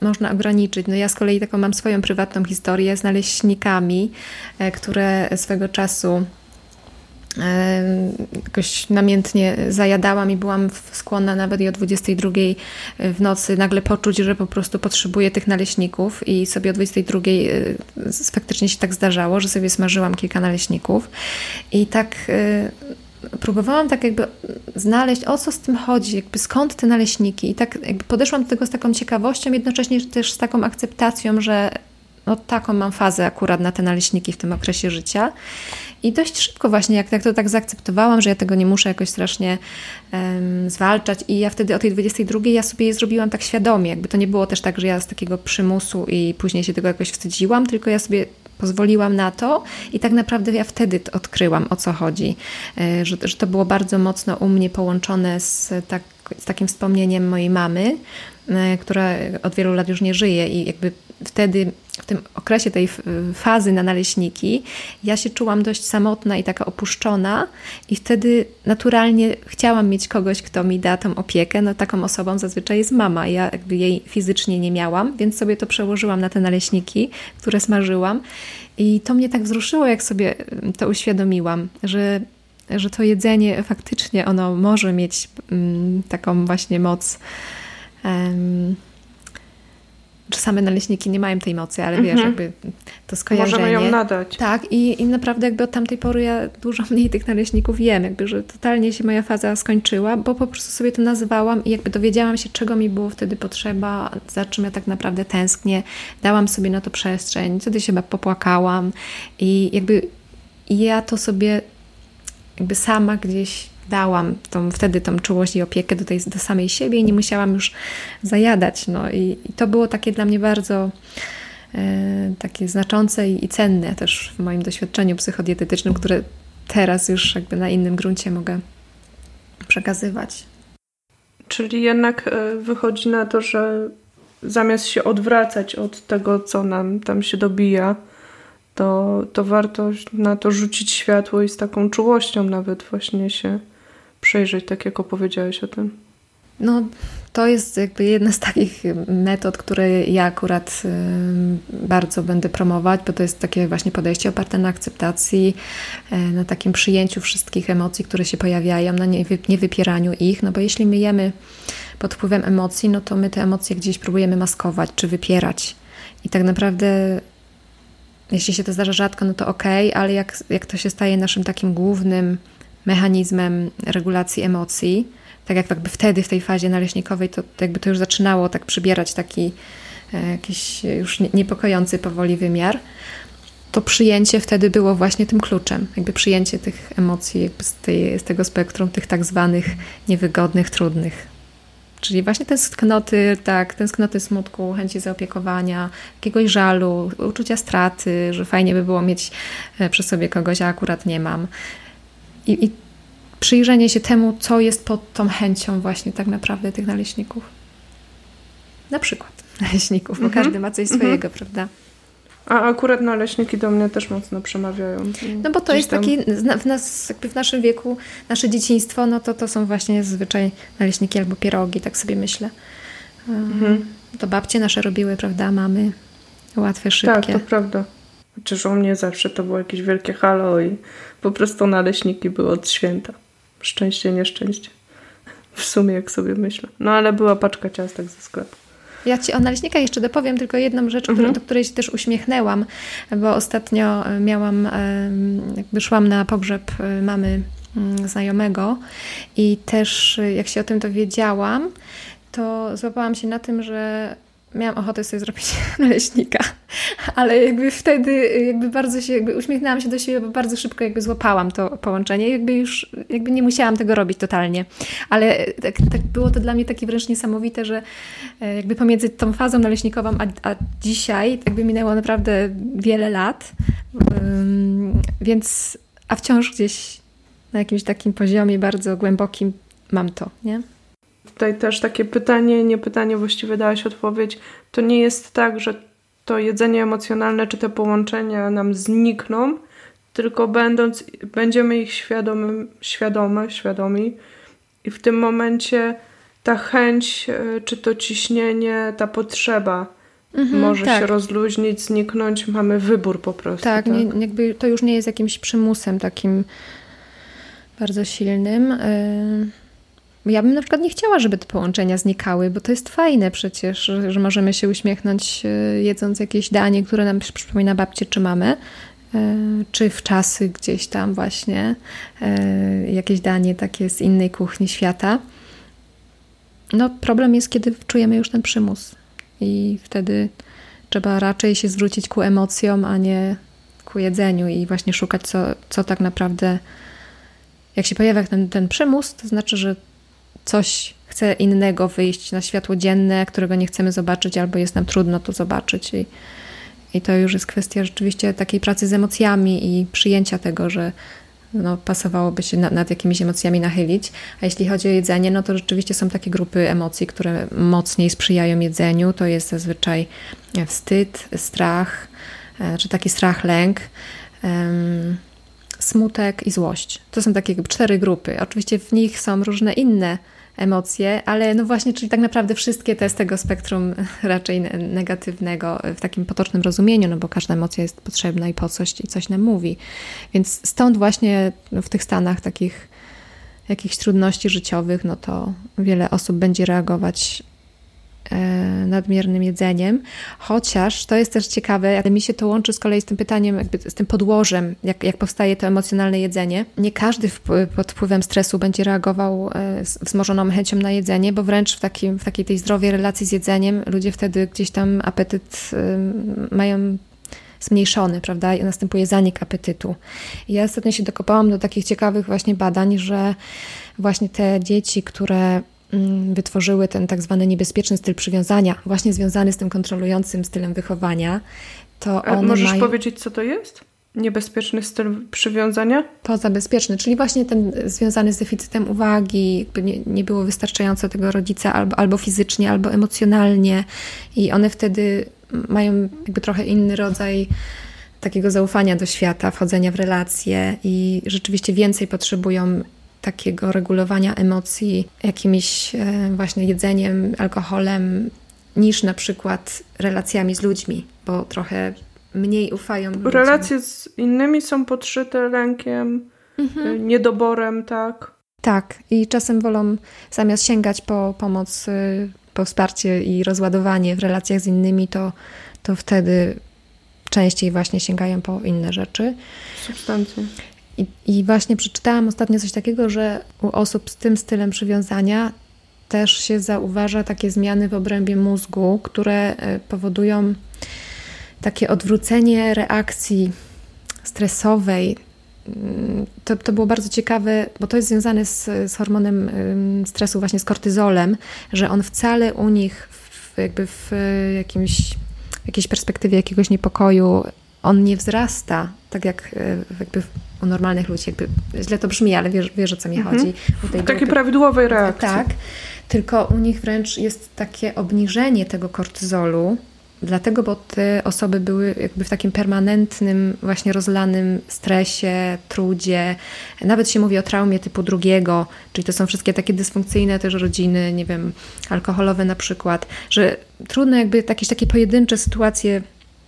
można ograniczyć. No ja z kolei taką mam swoją prywatną historię z naleśnikami, e, które swego czasu jakoś namiętnie zajadałam i byłam skłonna nawet i o 22 w nocy nagle poczuć, że po prostu potrzebuję tych naleśników i sobie o 22 e, faktycznie się tak zdarzało, że sobie smażyłam kilka naleśników i tak e, próbowałam tak jakby znaleźć, o co z tym chodzi, jakby skąd te naleśniki i tak jakby podeszłam do tego z taką ciekawością, jednocześnie też z taką akceptacją, że no taką mam fazę akurat na te naleśniki w tym okresie życia. I dość szybko właśnie, jak, jak to tak zaakceptowałam, że ja tego nie muszę jakoś strasznie um, zwalczać i ja wtedy o tej 22 ja sobie je zrobiłam tak świadomie, jakby to nie było też tak, że ja z takiego przymusu i później się tego jakoś wstydziłam, tylko ja sobie pozwoliłam na to i tak naprawdę ja wtedy odkryłam, o co chodzi, e, że, że to było bardzo mocno u mnie połączone z, tak, z takim wspomnieniem mojej mamy, e, która od wielu lat już nie żyje i jakby wtedy w tym okresie tej fazy na naleśniki, ja się czułam dość samotna i taka opuszczona, i wtedy naturalnie chciałam mieć kogoś, kto mi da tą opiekę. No, taką osobą zazwyczaj jest mama. Ja jakby jej fizycznie nie miałam, więc sobie to przełożyłam na te naleśniki, które smażyłam. I to mnie tak wzruszyło, jak sobie to uświadomiłam, że że to jedzenie faktycznie ono może mieć um, taką właśnie moc um, czy same naleśniki nie mają tej mocy, ale wiesz, mhm. jakby to skojarzenie. Możemy ją nadać. Tak, i, i naprawdę jakby od tamtej pory ja dużo mniej tych naleśników jem, jakby, że totalnie się moja faza skończyła, bo po prostu sobie to nazywałam i jakby dowiedziałam się, czego mi było wtedy potrzeba, za czym ja tak naprawdę tęsknię. Dałam sobie na to przestrzeń, wtedy się popłakałam i jakby ja to sobie jakby sama gdzieś dałam tą, wtedy tą czułość i opiekę do, tej, do samej siebie i nie musiałam już zajadać. No i, i to było takie dla mnie bardzo e, takie znaczące i, i cenne też w moim doświadczeniu psychodietetycznym, które teraz już jakby na innym gruncie mogę przekazywać. Czyli jednak e, wychodzi na to, że zamiast się odwracać od tego, co nam tam się dobija, to, to warto na to rzucić światło i z taką czułością nawet właśnie się przejrzeć, tak jak opowiedziałeś o tym? No, to jest jakby jedna z takich metod, które ja akurat bardzo będę promować, bo to jest takie właśnie podejście oparte na akceptacji, e, na takim przyjęciu wszystkich emocji, które się pojawiają, na niewypieraniu ich, no bo jeśli my jemy pod wpływem emocji, no to my te emocje gdzieś próbujemy maskować czy wypierać. I tak naprawdę jeśli się to zdarza rzadko, no to ok, ale jak, jak to się staje naszym takim głównym mechanizmem regulacji emocji, tak jak jakby wtedy, w tej fazie naleśnikowej, to, jakby to już zaczynało tak przybierać taki e, jakiś już niepokojący powoli wymiar, to przyjęcie wtedy było właśnie tym kluczem, jakby przyjęcie tych emocji z, tej, z tego spektrum, tych tak zwanych niewygodnych, trudnych. Czyli właśnie tęsknoty, tak, tęsknoty smutku, chęci zaopiekowania, jakiegoś żalu, uczucia straty, że fajnie by było mieć e, przy sobie kogoś, a akurat nie mam i, i przyjrzenie się temu, co jest pod tą chęcią właśnie tak naprawdę tych naleśników. Na przykład naleśników, bo mhm. każdy ma coś swojego, mhm. prawda? A akurat naleśniki do mnie też mocno przemawiają. No bo to Gdzieś jest tam... taki, w, nas, jakby w naszym wieku, nasze dzieciństwo, no to to są właśnie zazwyczaj naleśniki albo pierogi, tak sobie myślę. Mhm. To babcie nasze robiły, prawda, mamy łatwe, szybkie. Tak, to prawda. Chociaż u mnie zawsze to było jakieś wielkie halo i po prostu naleśniki były od święta. Szczęście, nieszczęście. W sumie, jak sobie myślę. No ale była paczka ciastek ze sklepu. Ja Ci o naleśnikach jeszcze dopowiem tylko jedną rzecz, mhm. do której się też uśmiechnęłam, bo ostatnio miałam, jakby szłam na pogrzeb y, mamy mm, znajomego i też jak się o tym dowiedziałam, to złapałam się na tym, że miałam ochotę sobie zrobić naleśnika, ale jakby wtedy jakby bardzo się, jakby uśmiechnęłam się do siebie, bo bardzo szybko jakby złapałam to połączenie, jakby już jakby nie musiałam tego robić totalnie, ale tak, tak było to dla mnie takie wręcz niesamowite, że e, jakby pomiędzy tą fazą naleśnikową, a, a dzisiaj jakby minęło naprawdę wiele lat, więc a wciąż gdzieś na jakimś takim poziomie bardzo głębokim mam to, nie? Tutaj też takie pytanie, nie pytanie, właściwie dałaś odpowiedź. To nie jest tak, że to jedzenie emocjonalne czy te połączenia nam znikną, tylko będąc, będziemy ich świadomy, świadome, świadomi i w tym momencie ta chęć, e, czy to ciśnienie, ta potrzeba mhm, może tak. się rozluźnić, zniknąć, mamy wybór po prostu. Tak, tak? Nie, jakby to już nie jest jakimś przymusem takim bardzo silnym. Yy ja bym na przykład nie chciała, żeby te połączenia znikały, bo to jest fajne przecież, że, że możemy się uśmiechnąć e, jedząc jakieś danie, które nam przypomina babcię czy mamy, e, czy w czasy gdzieś tam właśnie e, jakieś danie takie z innej kuchni świata. No problem jest, kiedy czujemy już ten przymus i wtedy trzeba raczej się zwrócić ku emocjom, a nie ku jedzeniu i właśnie szukać, co, co tak naprawdę, jak się pojawia ten, ten przymus, to znaczy, że coś chce innego wyjść na światło dzienne, którego nie chcemy zobaczyć, albo jest nam trudno to zobaczyć. I, i to już jest kwestia rzeczywiście takiej pracy z emocjami i przyjęcia tego, że no, pasowałoby się na, nad jakimiś emocjami nachylić. A jeśli chodzi o jedzenie, no to rzeczywiście są takie grupy emocji, które mocniej sprzyjają jedzeniu. To jest zazwyczaj wstyd, strach, e, czy taki strach, lęk. Um, smutek i złość. To są takie cztery grupy. Oczywiście w nich są różne inne emocje, ale no właśnie, czyli tak naprawdę wszystkie te z tego spektrum raczej negatywnego w takim potocznym rozumieniu, no bo każda emocja jest potrzebna i po coś i coś nam mówi. Więc stąd właśnie w tych stanach takich jakichś trudności życiowych, no to wiele osób będzie reagować nadmiernym jedzeniem, chociaż to jest też ciekawe, ale mi się to łączy z kolei z tym pytaniem, jakby z tym podłożem, jak, jak powstaje to emocjonalne jedzenie. Nie każdy pod wpływem stresu będzie reagował e, wzmożoną chęcią na jedzenie, bo wręcz w, takim, w takiej tej zdrowej relacji z jedzeniem ludzie wtedy gdzieś tam apetyt mają zmniejszony, prawda? I następuje zanik apetytu. I ja ostatnio się dokopałam do takich ciekawych właśnie badań, że właśnie te dzieci, które wytworzyły ten tak zwany niebezpieczny styl przywiązania, właśnie związany z tym kontrolującym stylem wychowania, to one Możesz mają... powiedzieć, co to jest? Niebezpieczny styl przywiązania? Pozabezpieczny, czyli właśnie ten związany z deficytem uwagi, jakby nie, nie było wystarczająco tego rodzica albo, albo fizycznie, albo emocjonalnie i one wtedy mają jakby trochę inny rodzaj takiego zaufania do świata, wchodzenia w relacje i rzeczywiście więcej potrzebują takiego regulowania emocji jakimś e, właśnie jedzeniem, alkoholem, niż na przykład relacjami z ludźmi, bo trochę mniej ufają. Ludziom. Relacje z innymi są podszyte lękiem, mhm. E, niedoborem, tak? Tak, i czasem wolą zamiast sięgać po pomoc, e, po wsparcie i rozładowanie w relacjach z innymi, to, to wtedy częściej właśnie sięgają po inne rzeczy. Substancje. I, I właśnie przeczytałam ostatnio coś takiego, że u osób z tym stylem przywiązania też się zauważa takie zmiany w obrębie mózgu, które e, powodują takie odwrócenie reakcji stresowej. To, to było bardzo ciekawe, bo to jest związane z, z hormonem stresu, właśnie z kortyzolem, że on wcale u nich w, jakby w jakimś, w jakiejś perspektywie jakiegoś niepokoju on nie wzrasta, tak jak e, jakby u normalnych ludzi. Jakby źle to brzmi, ale wiesz, wiesz o co mi mhm. chodzi. W takiej grupy, prawidłowej reakcji. Tak, tylko u nich wręcz jest takie obniżenie tego kortyzolu, dlatego, bo te osoby były jakby w takim permanentnym, właśnie rozlanym stresie, trudzie. Nawet się mówi o traumie typu drugiego, czyli to są wszystkie takie dysfunkcyjne też rodziny, nie wiem, alkoholowe na przykład, że trudno jakby jakieś takie pojedyncze sytuacje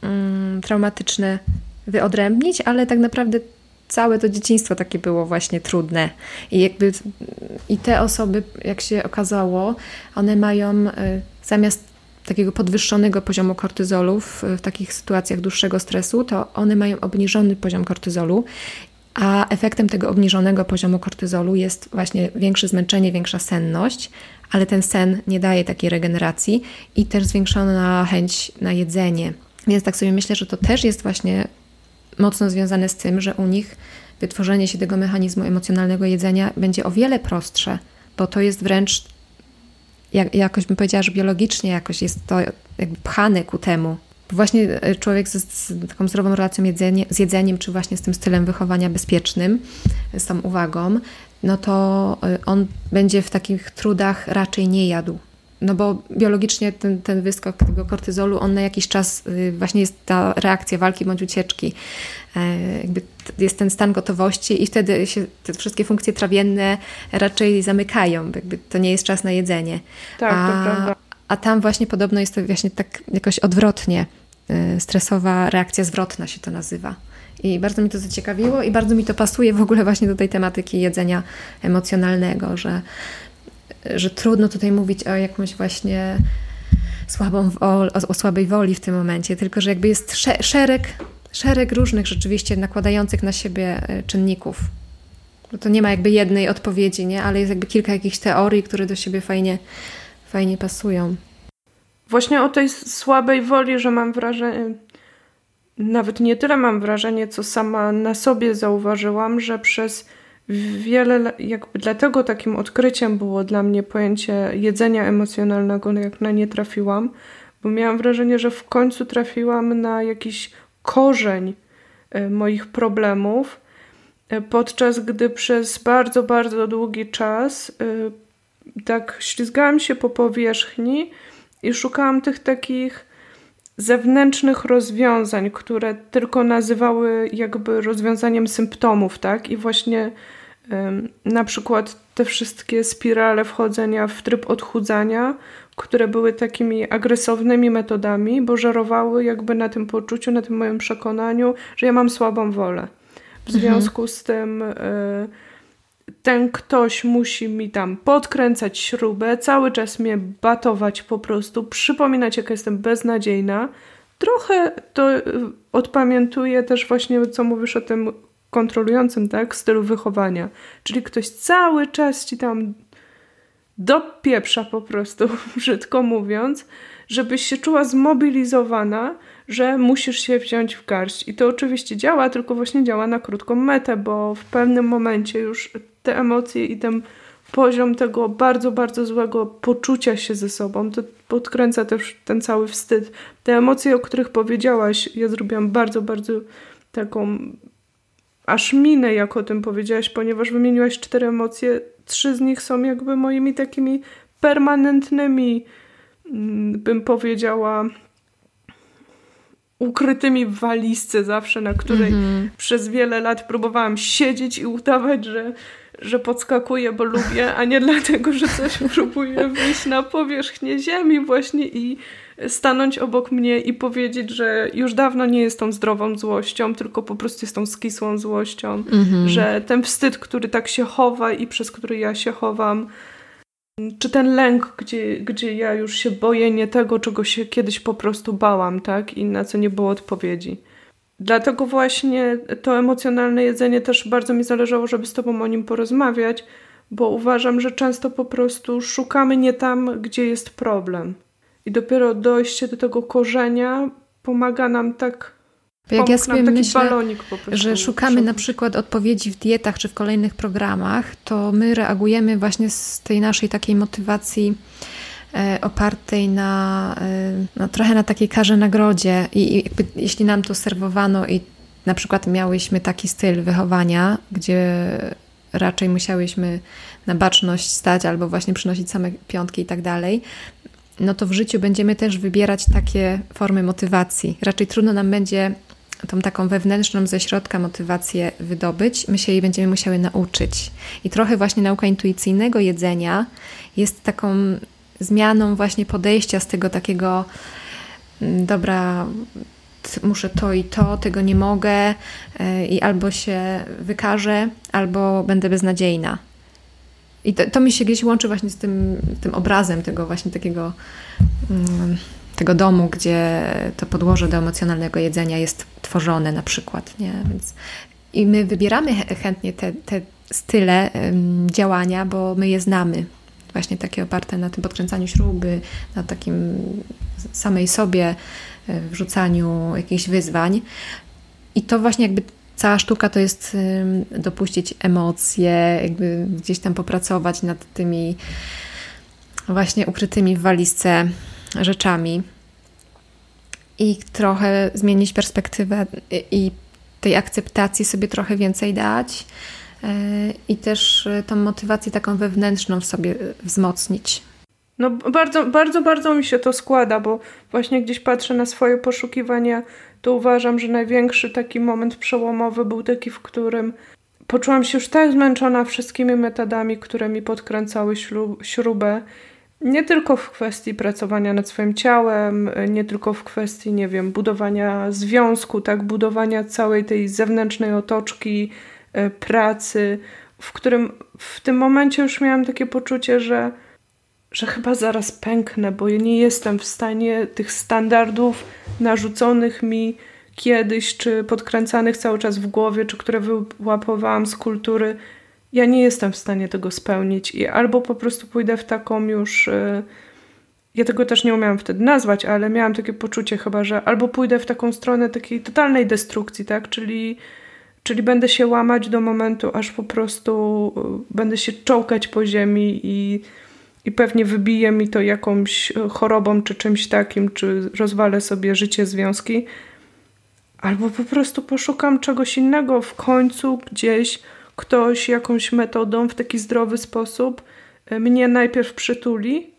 um, traumatyczne wyodrębnić, ale tak naprawdę całe to dzieciństwo takie było właśnie trudne. I jakby i te osoby, jak się okazało, one mają y, zamiast takiego podwyższonego poziomu kortyzolu w, w takich sytuacjach dłuższego stresu, to one mają obniżony poziom kortyzolu a efektem tego obniżonego poziomu kortyzolu jest właśnie większe zmęczenie, większa senność, ale ten sen nie daje takiej regeneracji i też zwiększona chęć na jedzenie. Więc tak sobie myślę, że to też jest właśnie mocno związane z tym, że u nich wytworzenie się tego mechanizmu emocjonalnego jedzenia będzie o wiele prostsze, bo to jest wręcz, jak, jakoś bym powiedziała, że biologicznie jakoś jest to jakby pchane ku temu. Właśnie e, człowiek z, z taką zdrową relacją jedzenie, z jedzeniem, czy właśnie z tym stylem wychowania bezpiecznym, z tą uwagą, no to e, on będzie w takich trudach raczej nie jadł. No bo biologicznie ten, ten wyskok tego kortyzolu, on na jakiś czas y, właśnie jest ta reakcja walki bądź ucieczki. E, jakby jest ten stan gotowości i wtedy się te wszystkie funkcje trawienne raczej zamykają. Jakby to nie jest czas na jedzenie. Tak, a, to prawda. A tam właśnie podobno jest to właśnie tak jakoś odwrotnie. Y, stresowa reakcja zwrotna się to nazywa. I bardzo mi to zaciekawiło i bardzo mi to pasuje w ogóle właśnie do tej tematyki jedzenia emocjonalnego, że, że trudno tutaj mówić o jakąś właśnie słabą, o, o słabej woli w tym momencie, tylko że jakby jest szereg, szereg różnych rzeczywiście nakładających na siebie e, czynników. Bo to nie ma jakby jednej odpowiedzi, nie? ale jest jakby kilka jakichś teorii, które do siebie fajnie, fajnie pasują. Właśnie o tej słabej woli, że mam wrażenie, nawet nie tyle mam wrażenie, co sama na sobie zauważyłam, że przez wiele, jakby dlatego takim odkryciem było dla mnie pojęcie jedzenia emocjonalnego, jak na nie trafiłam, bo miałam wrażenie, że w końcu trafiłam na jakiś korzeń e, moich problemów, e, podczas gdy przez bardzo, bardzo długi czas e, tak ślizgałam się po powierzchni i szukałam tych takich zewnętrznych rozwiązań, które tylko nazywały jakby rozwiązaniem symptomów, tak? I właśnie na przykład te wszystkie spirale wchodzenia w tryb odchudzania, które były takimi agresywnymi metodami, bo żerowały jakby na tym poczuciu, na tym moim przekonaniu, że ja mam słabą wolę. W mhm. związku z tym y, ten ktoś musi mi tam podkręcać śrubę, cały czas mnie batować po prostu, przypominać, jaka jestem beznadziejna. Trochę to y, odpamiętuję też właśnie, co mówisz o tym kontrolującym, tak, stylu wychowania. Czyli ktoś cały czas ci tam dopieprza po prostu, brzydko mówiąc, żebyś się czuła zmobilizowana, że musisz się wziąć w garść. I to oczywiście działa, tylko właśnie działa na krótką metę, bo w pewnym momencie już te emocje i ten poziom tego bardzo, bardzo złego poczucia się ze sobą, to podkręca też ten cały wstyd. Te emocje, o których powiedziałaś, ja zrobiłam bardzo, bardzo taką aż minę, jak o tym powiedziałaś, ponieważ wymieniłaś cztery emocje, trzy z nich są jakby moimi takimi permanentnymi, mm, bym powiedziała, ukrytymi w walizce zawsze, na której mm -hmm. przez wiele lat próbowałam siedzieć i udawać, że, że podskakuję, bo lubię, a nie dlatego, że coś próbuje wyjść na powierzchnię ziemi właśnie i stanąć obok mnie i powiedzieć, że już dawno nie jest tą zdrową złością, tylko po prostu jest tą skisłą złością, -hmm. że ten wstyd, który tak się chowa i przez który ja się chowam, czy ten lęk, gdzie, gdzie ja już się boję nie tego, czego się kiedyś po prostu bałam, tak? I na co nie było odpowiedzi. Dlatego właśnie to emocjonalne jedzenie też bardzo mi zależało, żeby z Tobą o nim porozmawiać, bo uważam, że często po prostu szukamy nie tam, gdzie jest problem. I dopiero dojście do tego korzenia pomaga nam tak jak ja sobie myślę, że szukamy na przykład odpowiedzi w dietach czy w kolejnych programach, to my reagujemy właśnie z tej naszej takiej motywacji opartej na, e, no, trochę na takiej karze nagrodzie i, i jeśli nam to serwowano i na przykład miałyśmy taki styl wychowania, gdzie raczej musiałyśmy na baczność stać albo właśnie przynosić same piątki i tak dalej, no to w życiu będziemy też wybierać takie formy motywacji. Raczej trudno nam będzie tą taką wewnętrzną ze środka motywację wydobyć, my się jej będziemy musiały nauczyć. I trochę właśnie nauka intuicyjnego jedzenia jest taką zmianą właśnie podejścia z tego takiego mm, dobra, muszę to i to, tego nie mogę e, i albo się wykażę, albo będę beznadziejna. I to, to mi się gdzieś łączy właśnie z tym, tym obrazem tego właśnie takiego mm, tego domu, gdzie to podłoże do emocjonalnego jedzenia jest tworzone na przykład, nie? Więc I my wybieramy chętnie te, te style działania, bo my je znamy. Właśnie takie oparte na tym podkręcaniu śruby, na takim samej sobie e, wrzucaniu jakichś wyzwań. I to właśnie jakby cała sztuka to jest dopuścić emocje, jakby gdzieś tam popracować nad tymi właśnie ukrytymi w walizce rzeczami i trochę zmienić perspektywę i tej akceptacji sobie trochę więcej dać i też e, tą motywację taką wewnętrzną w sobie wzmocnić. No bardzo, bardzo, bardzo mi się to składa, bo właśnie gdzieś patrzę na swoje poszukiwania, to uważam, że największy taki moment przełomowy był taki, w którym poczułam się już tak zmęczona wszystkimi metodami, które mi podkręcały śrubę nie tylko w kwestii pracowania nad swoim ciałem, nie tylko w kwestii, nie wiem, budowania związku, tak, budowania całej tej zewnętrznej otoczki e, pracy, w którym w tym momencie już miałam takie poczucie, że, że chyba zaraz pęknę, bo ja nie jestem w stanie tych standardów narzuconych mi kiedyś, czy podkręcanych cały czas w głowie, czy które wyłapowałam z kultury, ja nie jestem w stanie tego spełnić i albo po prostu pójdę w taką już. Y, ja tego też nie umiałam wtedy nazwać, ale miałam takie poczucie chyba, że albo pójdę w taką stronę takiej totalnej destrukcji, tak? Czyli, czyli będę się łamać do momentu, aż po prostu y, będę się czołkać po ziemi i, i pewnie wybije mi to jakąś chorobą czy czymś takim, czy rozwalę sobie życie, związki. Albo po prostu poszukam czegoś innego w końcu gdzieś ktoś jakąś metodą w taki zdrowy sposób e, mnie najpierw przytuli,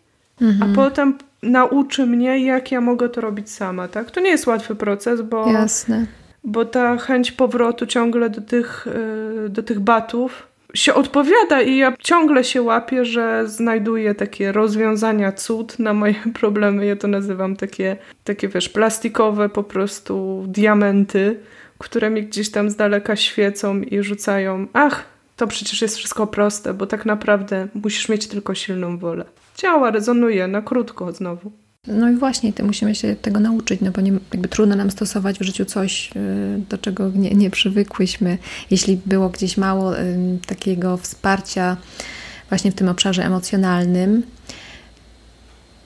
mhm. a potem nauczy mnie, jak ja mogę to robić sama, tak? To nie jest łatwy proces, bo, Jasne. Bo ta chęć powrotu ciągle do tych, e, do tych batów się odpowiada i ja ciągle się łapię, że znajduję takie rozwiązania cud na moje problemy. Ja to nazywam takie, takie wiesz, plastikowe po prostu diamenty, które mi gdzieś tam z daleka świecą i rzucają, ach, to przecież jest wszystko proste, bo tak naprawdę musisz mieć tylko silną wolę. Działa, rezonuje na krótko znowu. No i właśnie, to musimy się tego nauczyć, no bo nie, jakby trudno nam stosować w życiu coś, y, do czego nie, nie przywykłyśmy. Jeśli było gdzieś mało y, takiego wsparcia właśnie w tym obszarze emocjonalnym,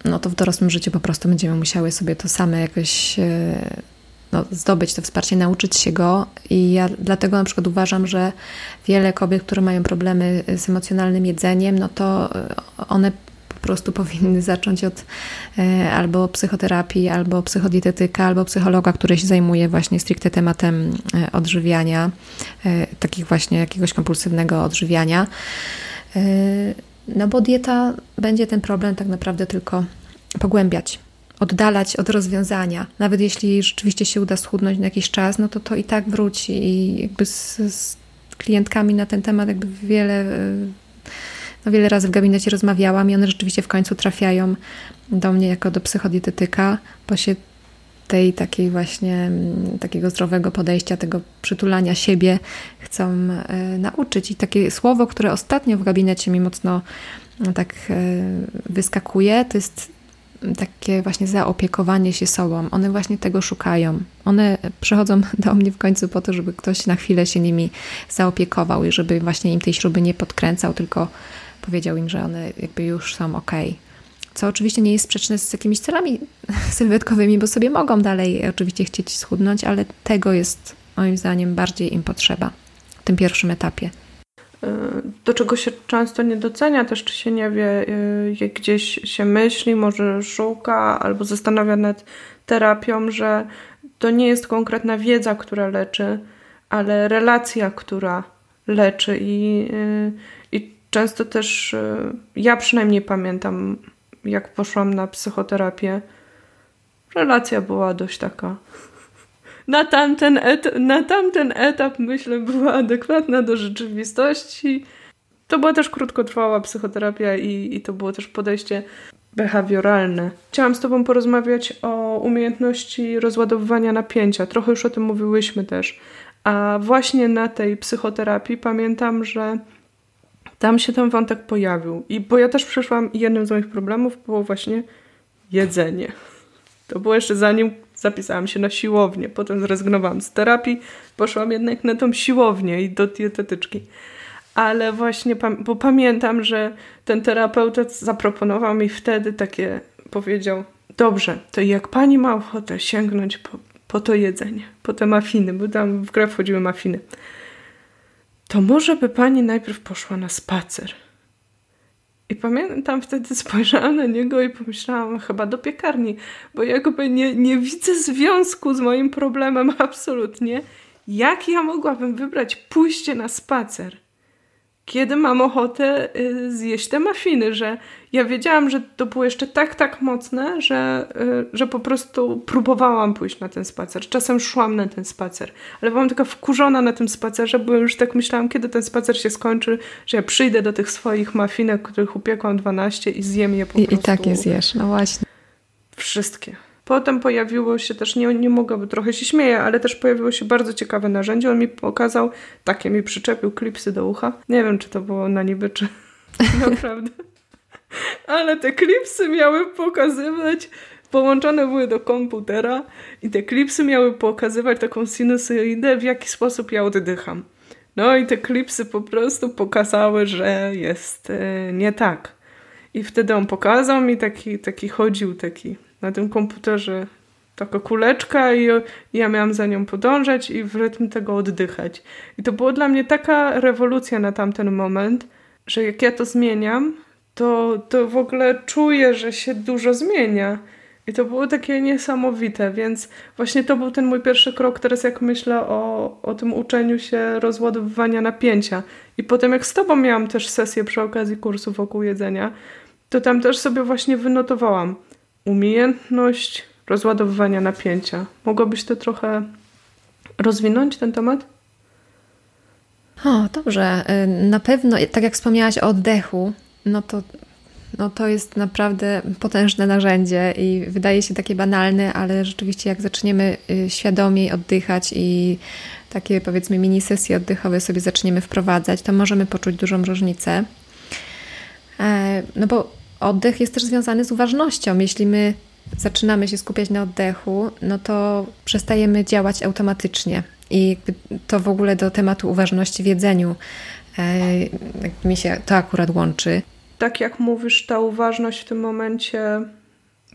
no to w dorosłym życiu po prostu będziemy musiały sobie to same jakoś y, no, zdobyć to wsparcie, nauczyć się go. I ja dlatego na przykład uważam, że wiele kobiet, które mają problemy z emocjonalnym jedzeniem, no to one prostu powinny zacząć od e, albo psychoterapii, albo psychodietetyka, albo psychologa, który się zajmuje właśnie stricte tematem e, odżywiania, takich właśnie jakiegoś kompulsywnego odżywiania. No bo dieta będzie ten problem tak naprawdę tylko pogłębiać oddalać od rozwiązania. Nawet jeśli rzeczywiście się uda schudnąć na jakiś czas, no to to i tak wróci. I jakby z, z klientkami na ten temat jakby wiele, no wiele razy w gabinecie rozmawiałam i one rzeczywiście w końcu trafiają do mnie jako do psychodietetyka, bo się tej takiej właśnie mm, takiego zdrowego podejścia, tego przytulania siebie chcą e, nauczyć. I takie słowo, które ostatnio w gabinecie mi mocno no, tak e, wyskakuje, to jest takie właśnie zaopiekowanie się sobą. One właśnie tego szukają. One przychodzą do mnie w końcu po to, żeby ktoś na chwilę się nimi zaopiekował i żeby właśnie im tej śruby nie podkręcał, tylko powiedział im, że one jakby już są ok. Co oczywiście nie jest sprzeczne z jakimiś celami sylwetkowymi, bo sobie mogą dalej oczywiście chcieć schudnąć, ale tego jest moim zdaniem bardziej im potrzeba w tym pierwszym etapie. Y, do czego się często nie docenia, też czy się nie wie, y, jak gdzieś się myśli, może szuka albo zastanawia nad terapią, że to nie jest konkretna wiedza, która leczy, ale relacja, która leczy i, i często też ja przynajmniej pamiętam, jak poszłam na psychoterapię, relacja była dość taka na tamten, et- na tamten etap, myślę, była adekwatna do rzeczywistości. To była też krótkotrwała psychoterapia i, i to było też podejście behawioralne. Chciałam z Tobą porozmawiać o umiejętności rozładowywania napięcia. Trochę już o tym mówiłyśmy też. A właśnie na tej psychoterapii pamiętam, że tam się ten wątek pojawił. I bo ja też przyszłam i jednym z moich problemów było właśnie jedzenie. To było jeszcze zanim zapisałam się na siłownię, potem zrezygnowałam z terapii, poszłam jednak na tą siłownię i do dietetyczki. Ale właśnie, bo pamiętam, że ten terapeuta zaproponował mi wtedy takie, powiedział, dobrze, to jak pani ma ochotę sięgnąć po, po to jedzenie, po te mafiny, bo tam w grę wchodziły mafiny, to może by pani najpierw poszła na spacer. I pamiętam wtedy spojrzałam na niego i pomyślałam, chyba do piekarni, bo jakby nie, nie widzę związku z moim problemem absolutnie. Jak ja mogłabym wybrać pójście na spacer? Kiedy mam ochotę y, zjeść te mafiny, że ja wiedziałam, że to było jeszcze tak, tak mocne, że, y, że po prostu próbowałam pójść na ten spacer. Czasem szłam na ten spacer, ale byłam taka wkurzona na tym spacerze, bo już tak myślałam, kiedy ten spacer się skończy, że ja przyjdę do tych swoich mafinek, których upiekłam 12 i zjem je po I, prostu. I tak je zjesz, no właśnie. Wszystkie. Potem pojawiło się też, nie, nie mogę, trochę się śmieję, ale też pojawiło się bardzo ciekawe narzędzie. On mi pokazał, takie mi przyczepił klipsy do ucha. Nie wiem, czy to było na niby, czy naprawdę. ale te klipsy miały pokazywać, połączone były do komputera i te klipsy miały pokazywać taką sinusoidę, w jaki sposób ja oddycham. No i te klipsy po prostu pokazały, że jest e, nie tak. I wtedy on pokazał mi taki, taki chodził, taki na tym komputerze taka kuleczka i, ja miałam za nią podążać i w rytm tego oddychać. I to było dla mnie taka rewolucja na tamten moment, że jak ja to zmieniam, to, to w ogóle czuję, że się dużo zmienia. I to było takie niesamowite, więc właśnie to był ten mój pierwszy krok teraz, jak myślę o, o tym uczeniu się rozładowywania napięcia. I potem, jak z Tobą miałam też sesję przy okazji kursu wokół jedzenia, to tam też sobie właśnie wynotowałam – umiejętność rozładowywania napięcia. Mogłabyś to trochę rozwinąć, ten temat? O, dobrze. Y, na pewno, tak jak wspomniałaś o oddechu, no to, no to jest naprawdę potężne narzędzie i wydaje się takie banalne, ale rzeczywiście jak zaczniemy y, świadomiej oddychać i takie powiedzmy mini sesje oddechowe sobie zaczniemy wprowadzać, to możemy poczuć dużą różnicę. E, no bo oddech jest też związany z uważnością. Jeśli my zaczynamy się skupiać na oddechu, no to przestajemy działać automatycznie. I to w ogóle do tematu uważności w jedzeniu e, mi się to akurat łączy. Tak jak mówisz, ta uważność w tym momencie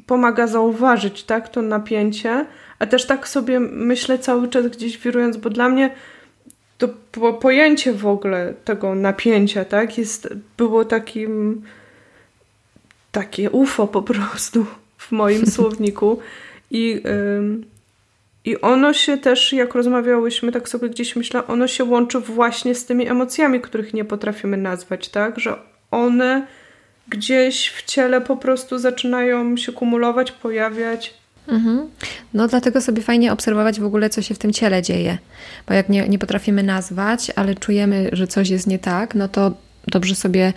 pomaga zauważyć tak, to napięcie, a też tak sobie myślę cały czas gdzieś wirując, bo dla mnie to pojęcie w ogóle tego napięcia tak, jest, było takim takie UFO po prostu w moim słowniku. I, I ono się też, jak rozmawiałyśmy, tak sobie gdzieś myślę, ono się łączy właśnie z tymi emocjami, których nie potrafimy nazwać, tak? Że one gdzieś w ciele po prostu zaczynają się kumulować, pojawiać. Mhm. No dlatego sobie fajnie obserwować w ogóle, co się w tym ciele dzieje. Bo jak nie, nie potrafimy nazwać, ale czujemy, że coś jest nie tak, no to dobrze sobie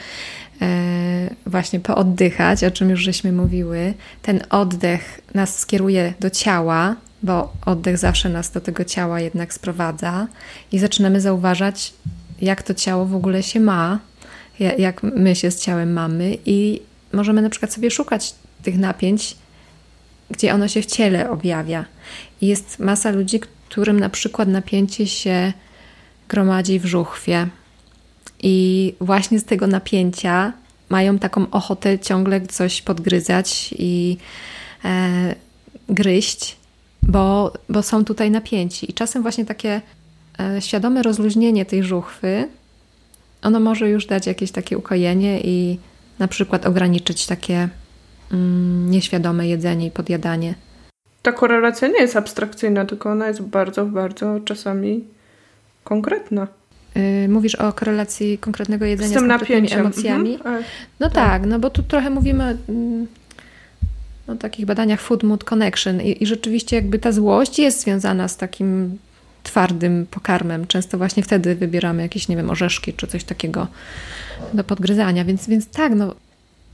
właśnie pooddychać, o czym już żeśmy mówiły. Ten oddech nas skieruje do ciała, bo oddech zawsze nas do tego ciała jednak sprowadza i zaczynamy zauważać, jak to ciało w ogóle się ma, jak my się z ciałem mamy i możemy na przykład sobie szukać tych napięć, gdzie ono się w ciele objawia. I jest masa ludzi, którym na przykład napięcie się gromadzi w żuchwie, i właśnie z tego napięcia mają taką ochotę ciągle coś podgryzać i e, gryźć, bo, bo są tutaj napięci. I czasem właśnie takie e, świadome rozluźnienie tej żuchwy, ono może już dać jakieś takie ukojenie i na przykład ograniczyć takie mm, nieświadome jedzenie i podjadanie. Ta korelacja nie jest abstrakcyjna, tylko ona jest bardzo, bardzo czasami konkretna. Y, mówisz o korelacji konkretnego jedzenia z, z konkretnymi emocjami. Mhm. No tak. tak. no bo tu trochę mówimy mm, o takich badaniach Food Mood Connection I, i rzeczywiście jakby ta złość jest związana z takim twardym pokarmem. Często właśnie wtedy wybieramy jakieś, nie wiem, orzeszki czy coś takiego do podgryzania. Więc, więc tak, no,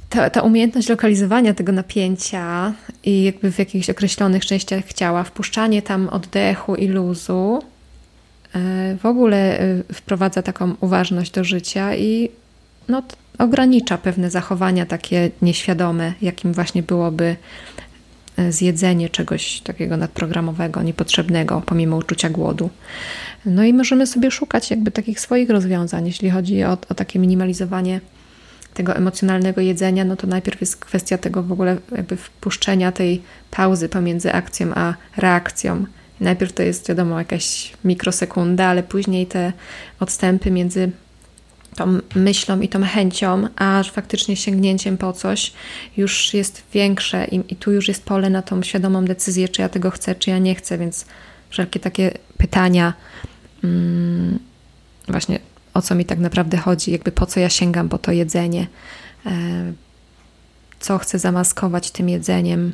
ta, ta umiejętność lokalizowania tego napięcia i jakby w jakichś określonych częściach ciała, wpuszczanie tam oddechu i luzu, w ogóle e, wprowadza taką uważność do życia i no, ogranicza pewne zachowania takie nieświadome, jakim właśnie byłoby e, zjedzenie czegoś takiego nadprogramowego, niepotrzebnego, pomimo uczucia głodu. No i możemy sobie szukać jakby takich swoich rozwiązań, jeśli chodzi o, o takie minimalizowanie tego emocjonalnego jedzenia, no to najpierw jest kwestia tego w ogóle jakby wpuszczenia tej pauzy pomiędzy akcją a reakcją. Najpierw to jest wiadomo jakaś mikrosekunda, ale później te odstępy między tą myślą i tą chęcią, a faktycznie sięgnięciem po coś już jest większe i, i tu już jest pole na tą świadomą decyzję, czy ja tego chcę, czy ja nie chcę, więc wszelkie takie pytania, mm, właśnie o co mi tak naprawdę chodzi, jakby po co ja sięgam po to jedzenie, e, co chcę zamaskować tym jedzeniem,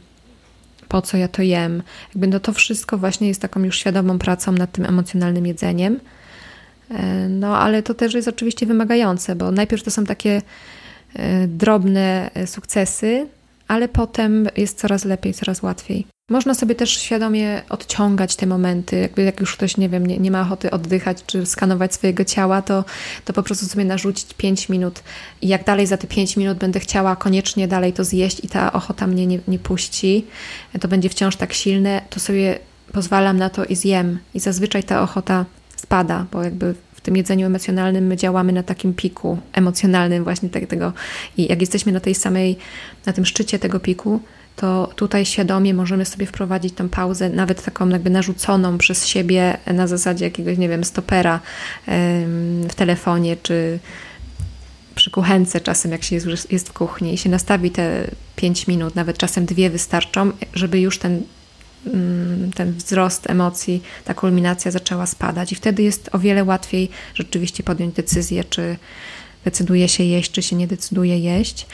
po co ja to jem. Jakby no to wszystko właśnie jest taką już świadomą pracą nad tym emocjonalnym jedzeniem. E, no ale to też jest oczywiście wymagające, bo najpierw to są takie e, drobne sukcesy, ale potem jest coraz lepiej, coraz łatwiej. Można sobie też świadomie odciągać te momenty, jakby jak już ktoś, nie wiem, nie, nie ma ochoty oddychać czy skanować swojego ciała, to, to po prostu sobie narzucić 5 minut. I jak dalej za te 5 minut będę chciała koniecznie dalej to zjeść i ta ochota mnie nie, nie puści, to będzie wciąż tak silne, to sobie pozwalam na to i zjem. I zazwyczaj ta ochota spada, bo jakby w tym jedzeniu emocjonalnym my działamy na takim piku emocjonalnym właśnie tego. I jak jesteśmy na tej samej, na tym szczycie tego piku, to tutaj świadomie możemy sobie wprowadzić tą pauzę, nawet taką jakby narzuconą przez siebie na zasadzie jakiegoś, nie wiem, stopera w telefonie, czy przy kuchence czasem, jak się jest, jest w kuchni i się nastawi te 5 minut, nawet czasem dwie wystarczą, żeby już ten mm, ten wzrost emocji, ta kulminacja zaczęła spadać, i wtedy jest o wiele łatwiej rzeczywiście podjąć decyzję, czy, decyduje się jeść, czy się nie decyduje jeść.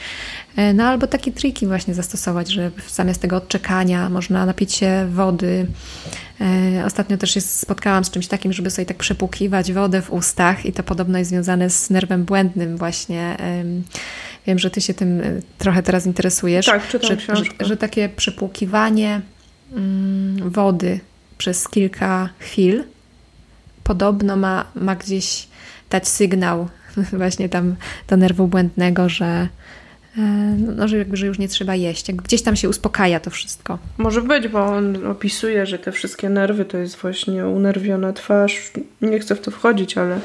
E, no albo takie triki właśnie zastosować, że zamiast tego odczekania można napić się wody. E, ostatnio też się spotkałam z czymś takim, żeby sobie tak przepłukiwać wodę w ustach i to podobno jest związane z nerwem błędnym właśnie. Wiem, że ty się tym e, trochę teraz interesujesz. Tak, czytam że, że, że takie przepłukiwanie mm, wody przez kilka chwil podobno ma, ma gdzieś dać sygnał właśnie tam do nerwu błędnego, że, e, no, że, jakby, że już nie trzeba jeść. Gdzieś tam się uspokaja to wszystko. Może być, bo on opisuje, że te wszystkie nerwy to jest właśnie unerwiona twarz. Nie chcę w to wchodzić, ale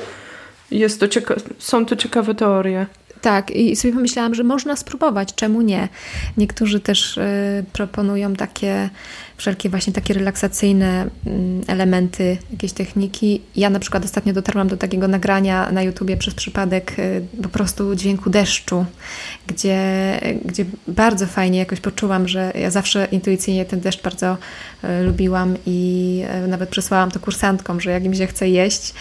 jest to cieka- są to ciekawe teorie. Tak, i sobie pomyślałam, że można spróbować, czemu nie? Niektórzy też y, proponują takie wszelkie właśnie takie relaksacyjne mm, elementy, jakieś techniki. Ja na przykład ostatnio dotarłam do takiego nagrania na YouTubie przez przypadek y, po prostu dźwięku deszczu, gdzie, gdzie bardzo fajnie jakoś poczułam, że ja zawsze intuicyjnie ten deszcz bardzo y, lubiłam i nawet przesłałam to kursantkom, że jak im się chce jeść,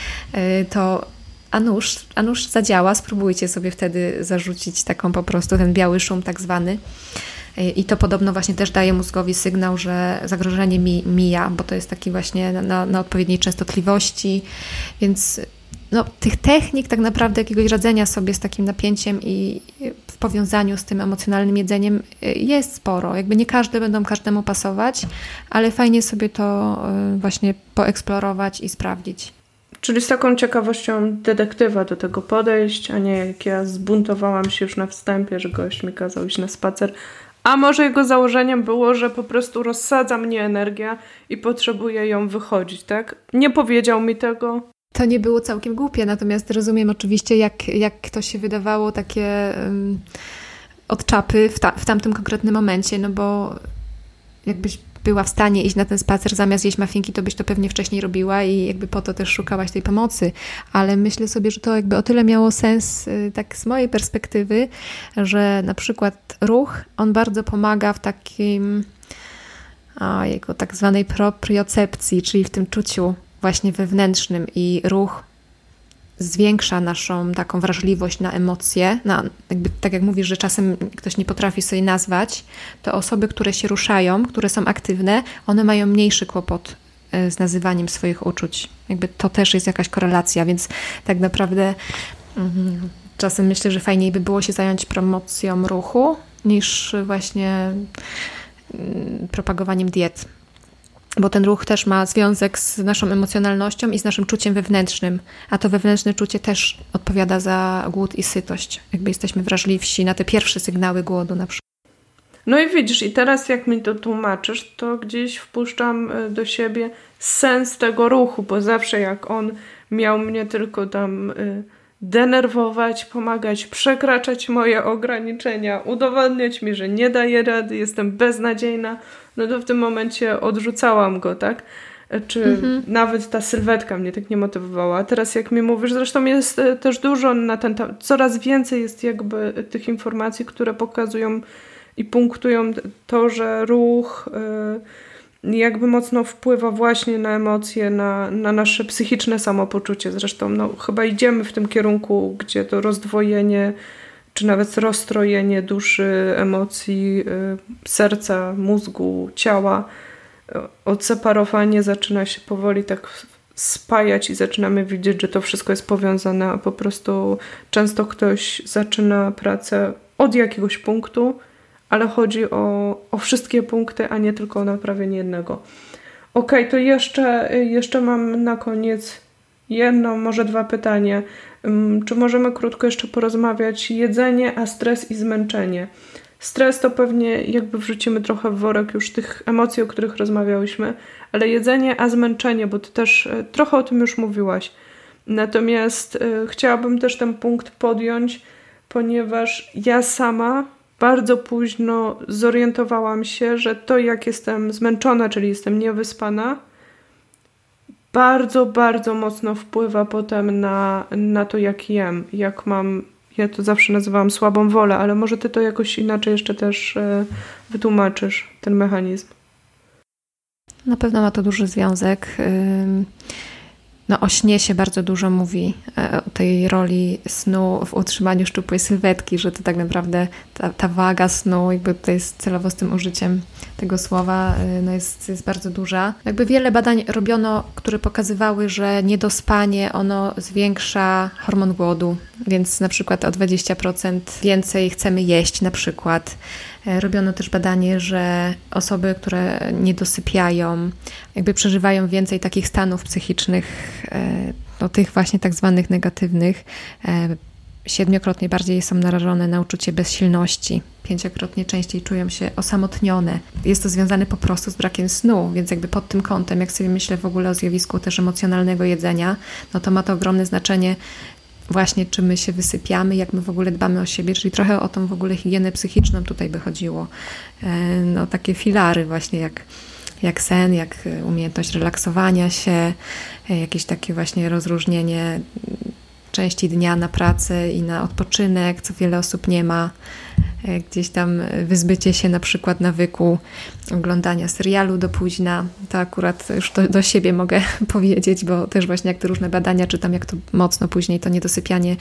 to a nóż, a nóż zadziała, spróbujcie sobie wtedy zarzucić taką po prostu ten biały szum tak zwany. I to podobno właśnie też daje mózgowi sygnał, że zagrożenie mi, mija, bo to jest taki właśnie na, na odpowiedniej częstotliwości. Więc no, tych technik tak naprawdę jakiegoś radzenia sobie z takim napięciem i w powiązaniu z tym emocjonalnym jedzeniem y, jest sporo. Jakby nie każde będą każdemu pasować, ale fajnie sobie to y, właśnie poeksplorować i sprawdzić. Czyli z taką ciekawością detektywa do tego podejść, a nie jak ja zbuntowałam się już na wstępie, że gość mi kazał iść na spacer. A może jego założeniem było, że po prostu rozsadza mnie energia i potrzebuję ją wychodzić, tak? Nie powiedział mi tego. To nie było całkiem głupie, natomiast rozumiem oczywiście, jak, jak to się wydawało takie um, od czapy w, ta, w tamtym konkretnym momencie, no bo jakbyś była w stanie iść na ten spacer zamiast jeść mafinki, to byś to pewnie wcześniej robiła i jakby po to też szukałaś tej pomocy. Ale myślę sobie, że to jakby o tyle miało sens y, tak z mojej perspektywy, że na przykład ruch, on bardzo pomaga w takim jego tak zwanej propriocepcji, czyli w tym czuciu właśnie wewnętrznym i ruch zwiększa naszą taką wrażliwość na emocje. Na, jakby, tak jak mówisz, że czasem ktoś nie potrafi sobie nazwać, to osoby, które się ruszają, które są aktywne, one mają mniejszy kłopot e, z nazywaniem swoich uczuć. Jakby to też jest jakaś korelacja, więc tak naprawdę mm, czasem myślę, że fajniej by było się zająć promocją ruchu niż właśnie mm, propagowaniem diet bo ten ruch też ma związek z naszą emocjonalnością i z naszym czuciem wewnętrznym, a to wewnętrzne czucie też odpowiada za głód i sytość. Jakby jesteśmy wrażliwsi na te pierwsze sygnały głodu na przykład. No i widzisz, i teraz jak mi to tłumaczysz, to gdzieś wpuszczam e, do siebie sens tego ruchu, bo zawsze jak on miał mnie tylko tam y, denerwować, pomagać przekraczać moje ograniczenia, udowadniać mi, że nie daję rady, jestem beznadziejna, no to w tym momencie odrzucałam go, tak? Czy mhm. nawet ta sylwetka mnie tak nie motywowała. A teraz jak mi mówisz, zresztą jest e, też dużo na ten temat, coraz więcej jest jakby tych informacji, które pokazują i punktują to, że ruch y, jakby mocno wpływa właśnie na emocje, na, na nasze psychiczne samopoczucie. Zresztą no, chyba idziemy w tym kierunku, gdzie to rozdwojenie czy nawet rozstrojenie duszy, emocji, y, serca, mózgu, ciała, y, odseparowanie zaczyna się powoli tak spajać i zaczynamy widzieć, że to wszystko jest powiązane, po prostu często ktoś zaczyna pracę od jakiegoś punktu, ale chodzi o, o wszystkie punkty, a nie tylko o naprawienie jednego. Ok, to jeszcze, jeszcze mam na koniec jedno, może dwa pytania. Czy możemy krótko jeszcze porozmawiać? Jedzenie, a stres i zmęczenie. Stres to pewnie jakby wrzucimy trochę w worek już tych emocji, o których rozmawiałyśmy, ale jedzenie, a zmęczenie, bo ty też e, trochę o tym już mówiłaś. Natomiast y, chciałabym też ten punkt podjąć, ponieważ ja sama bardzo późno zorientowałam się, że to jak jestem zmęczona, czyli jestem niewyspana, bardzo, bardzo mocno wpływa potem na, na to, jak jem, jak mam. Ja to zawsze nazywałam słabą wolę, ale może ty to jakoś inaczej jeszcze też e, wytłumaczysz, ten mechanizm. Na pewno ma to duży związek. No, o śnie się bardzo dużo mówi, e, o tej roli snu w utrzymaniu szczupłej sylwetki, że to tak naprawdę ta, ta waga snu, jakby tutaj jest celowo z tym użyciem tego słowa, e, no jest, jest bardzo duża. Jakby wiele badań robiono, które pokazywały, że niedospanie ono zwiększa hormon głodu, więc na przykład o 20% więcej chcemy jeść na przykład. E, robiono też badanie, że osoby, które nie dosypiają, jakby przeżywają więcej takich stanów psychicznych, e, no, tych właśnie tak zwanych negatywnych, e, siedmiokrotnie bardziej są narażone na uczucie bezsilności, pięciokrotnie częściej czują się osamotnione. Jest to związane po prostu z brakiem snu, więc jakby pod tym kątem, jak sobie myślę w ogóle o zjawisku też emocjonalnego jedzenia, no to ma to ogromne znaczenie właśnie czy my się wysypiamy, jak my w ogóle dbamy o siebie, czyli trochę o tą w ogóle higienę psychiczną tutaj by chodziło. E, no takie filary właśnie jak, jak sen, jak umiejętność relaksowania się, e, jakieś takie właśnie rozróżnienie części dnia na pracę i na odpoczynek, co wiele osób nie ma. E, gdzieś tam wyzbycie się na przykład nawyku oglądania serialu do późna. To akurat już do, do siebie mogę powiedzieć, bo też właśnie jak te różne badania czytam, jak to mocno później to niedosypianie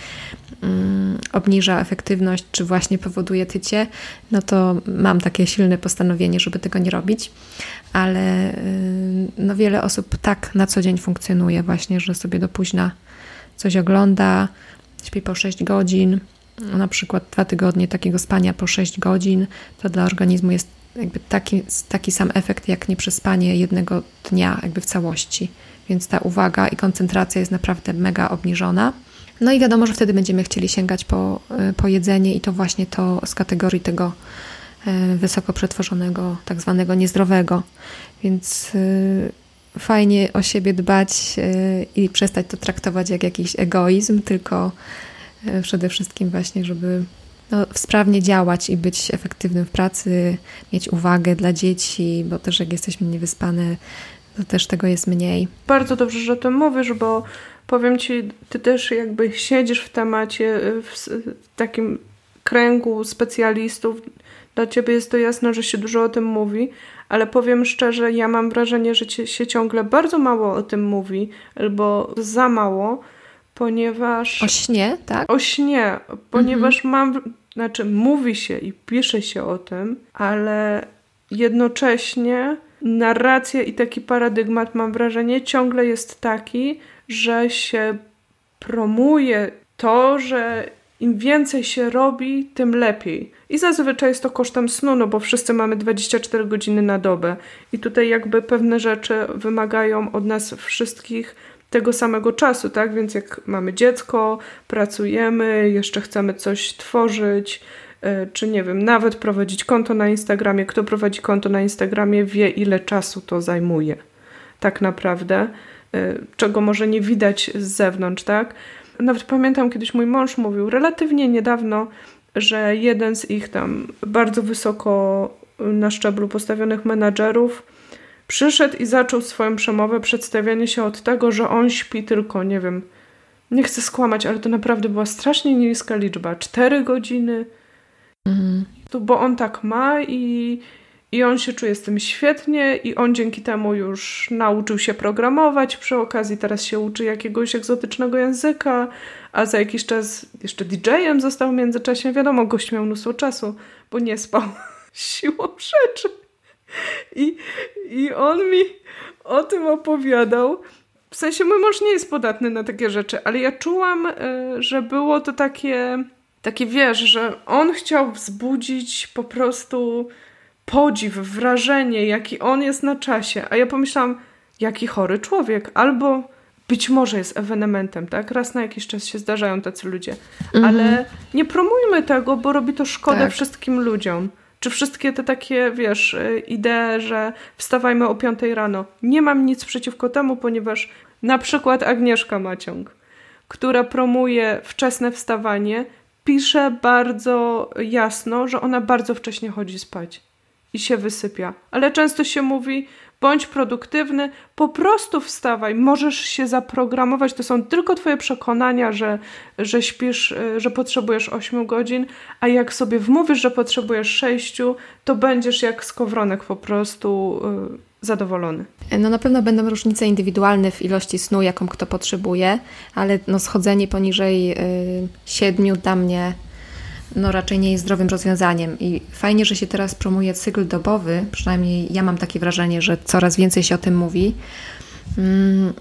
um, obniża efektywność, czy właśnie powoduje tycie, no to mam takie silne postanowienie, żeby tego nie robić. Ale y, no wiele osób tak na co dzień funkcjonuje właśnie, że sobie do późna coś ogląda, śpi po 6 godzin, na przykład dwa tygodnie takiego spania po 6 godzin, to dla organizmu jest jakby taki, taki sam efekt jak nieprzespanie jednego dnia jakby w całości. Więc ta uwaga i koncentracja jest naprawdę mega obniżona. No i wiadomo, że wtedy będziemy chcieli sięgać po, y, po jedzenie i to właśnie to z kategorii tego y, wysoko przetworzonego, tak zwanego niezdrowego. Więc y, fajnie o siebie dbać i przestać to traktować jak jakiś egoizm, tylko E, przede wszystkim właśnie, żeby no, sprawnie działać i być efektywnym w pracy, mieć uwagę dla dzieci, bo też jak jesteśmy niewyspane, to też tego jest mniej. Bardzo dobrze, że o tym mówisz, bo powiem Ci, Ty też jakby siedzisz w temacie, w takim kręgu specjalistów, dla Ciebie jest to jasne, że się dużo o tym mówi, ale powiem szczerze, ja mam wrażenie, że się ciągle bardzo mało o tym mówi, albo za mało, ponieważ. O śnie, tak? O śnie, ponieważ mhm. mam. Znaczy, mówi się i pisze się o tym, ale jednocześnie narracja i taki paradygmat, mam wrażenie, ciągle jest taki, że się promuje to, że im więcej się robi, tym lepiej. I zazwyczaj jest to kosztem snu, no bo wszyscy mamy 24 godziny na dobę. I tutaj jakby pewne rzeczy wymagają od nas wszystkich tego samego czasu, tak? Więc jak mamy dziecko, pracujemy, jeszcze chcemy coś tworzyć, e, czy nie wiem, nawet prowadzić konto na Instagramie. Kto prowadzi konto na Instagramie, wie, ile czasu to zajmuje, tak naprawdę, e, czego może nie widać z zewnątrz, tak? Nawet pamiętam, kiedyś mój mąż mówił relatywnie niedawno, że jeden z ich tam bardzo wysoko na szczeblu postawionych menadżerów przyszedł i zaczął swoją przemowę, przedstawianie się od tego, że on śpi tylko, nie wiem, nie chcę skłamać, ale to naprawdę była strasznie niska liczba. Cztery godziny. Mhm. Bo on tak ma i, i on się czuje z tym świetnie i on dzięki temu już nauczył się programować. Przy okazji teraz się uczy jakiegoś egzotycznego języka, a za jakiś czas jeszcze DJ-em został w międzyczasie. Wiadomo, gość miał mnóstwo czasu, bo nie spał siłą rzeczy. I, I on mi o tym opowiadał. W sensie mój mąż nie jest podatny na takie rzeczy, ale ja czułam, e, że było to takie, takie wiesz, że on chciał wzbudzić po prostu podziw, wrażenie, jaki on jest na czasie. A ja pomyślałam, jaki chory człowiek. Albo być może jest ewenementem, tak? Raz na jakiś czas się zdarzają tacy ludzie. Mhm. Ale nie promujmy tego, bo robi to szkodę tak. wszystkim ludziom. Czy wszystkie te takie, wiesz, y, idee, że wstawajmy o 5 rano. Nie mam nic przeciwko temu, ponieważ na przykład Agnieszka Maciąg, która promuje wczesne wstawanie, pisze bardzo jasno, że ona bardzo wcześnie chodzi spać i się wysypia. Ale często się mówi, bądź produktywny, po prostu wstawaj, możesz się zaprogramować, to są tylko twoje przekonania, że, że śpisz, e, że potrzebujesz 8 godzin, a jak sobie wmówisz, że potrzebujesz 6, to będziesz jak skowronek po prostu yy, zadowolony. No na pewno będą różnice indywidualne w ilości snu, jaką kto potrzebuje, ale no schodzenie poniżej yy, 7 dla mnie no raczej nie jest zdrowym rozwiązaniem. I fajnie, że się teraz promuje cykl dobowy, przynajmniej ja mam takie wrażenie, że coraz więcej się o tym mówi, mm,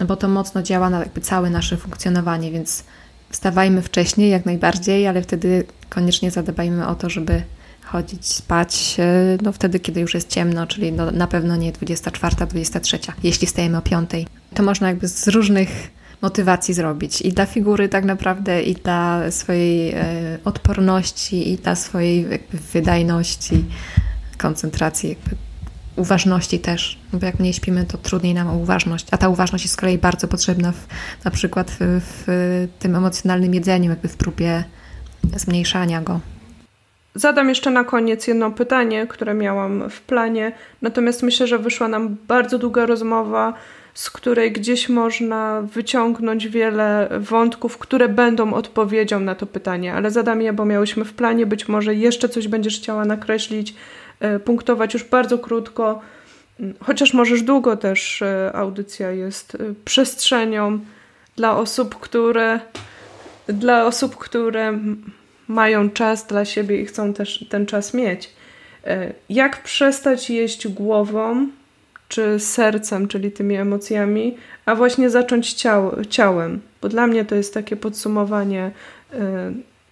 no bo to mocno działa na jakby całe nasze funkcjonowanie, więc wstawajmy wcześniej jak najbardziej, ale wtedy koniecznie zadbajmy o to, żeby chodzić spać e, no wtedy, kiedy już jest ciemno, czyli no, na pewno nie 24, 23, jeśli stajemy o 5. To można jakby z różnych motywacji zrobić. I dla figury tak naprawdę, i dla swojej e, odporności, i dla swojej wydajności, koncentracji, uważności też. No bo jak mniej śpimy, to trudniej nam o uważność. A ta uważność jest z kolei bardzo potrzebna w, na przykład w, w tym emocjonalnym jedzeniu, jakby w próbie zmniejszania go. Zadam jeszcze na koniec jedno pytanie, które miałam w planie, natomiast myślę, że wyszła nam bardzo długa rozmowa z której gdzieś można wyciągnąć wiele wątków, które będą odpowiedzią na to pytanie, ale zadam je, bo miałyśmy w planie, być może jeszcze coś będziesz chciała nakreślić, e, punktować już bardzo krótko, chociaż możesz długo też, e, audycja jest e, przestrzenią dla osób, które dla osób, które mają czas dla siebie i chcą też ten czas mieć. Jak przestać jeść głową, czy sercem, czyli tymi emocjami, a właśnie zacząć ciał, ciałem, bo dla mnie to jest takie podsumowanie y,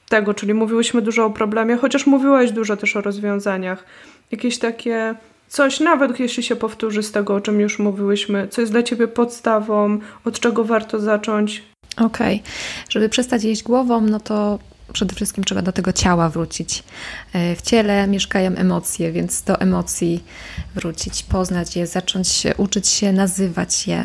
tego, czyli mówiłyśmy dużo o problemie, chociaż mówiłaś dużo też o rozwiązaniach. Jakieś takie coś, nawet jeśli się powtórzy z tego, o czym już mówiłyśmy, co jest dla ciebie podstawą, od czego warto zacząć. Okej, okay. żeby przestać jeść głową, no to przede wszystkim trzeba do tego ciała wrócić. E, w ciele mieszkają emocje, więc do emocji wrócić, poznać je, zacząć się, uczyć się nazywać je.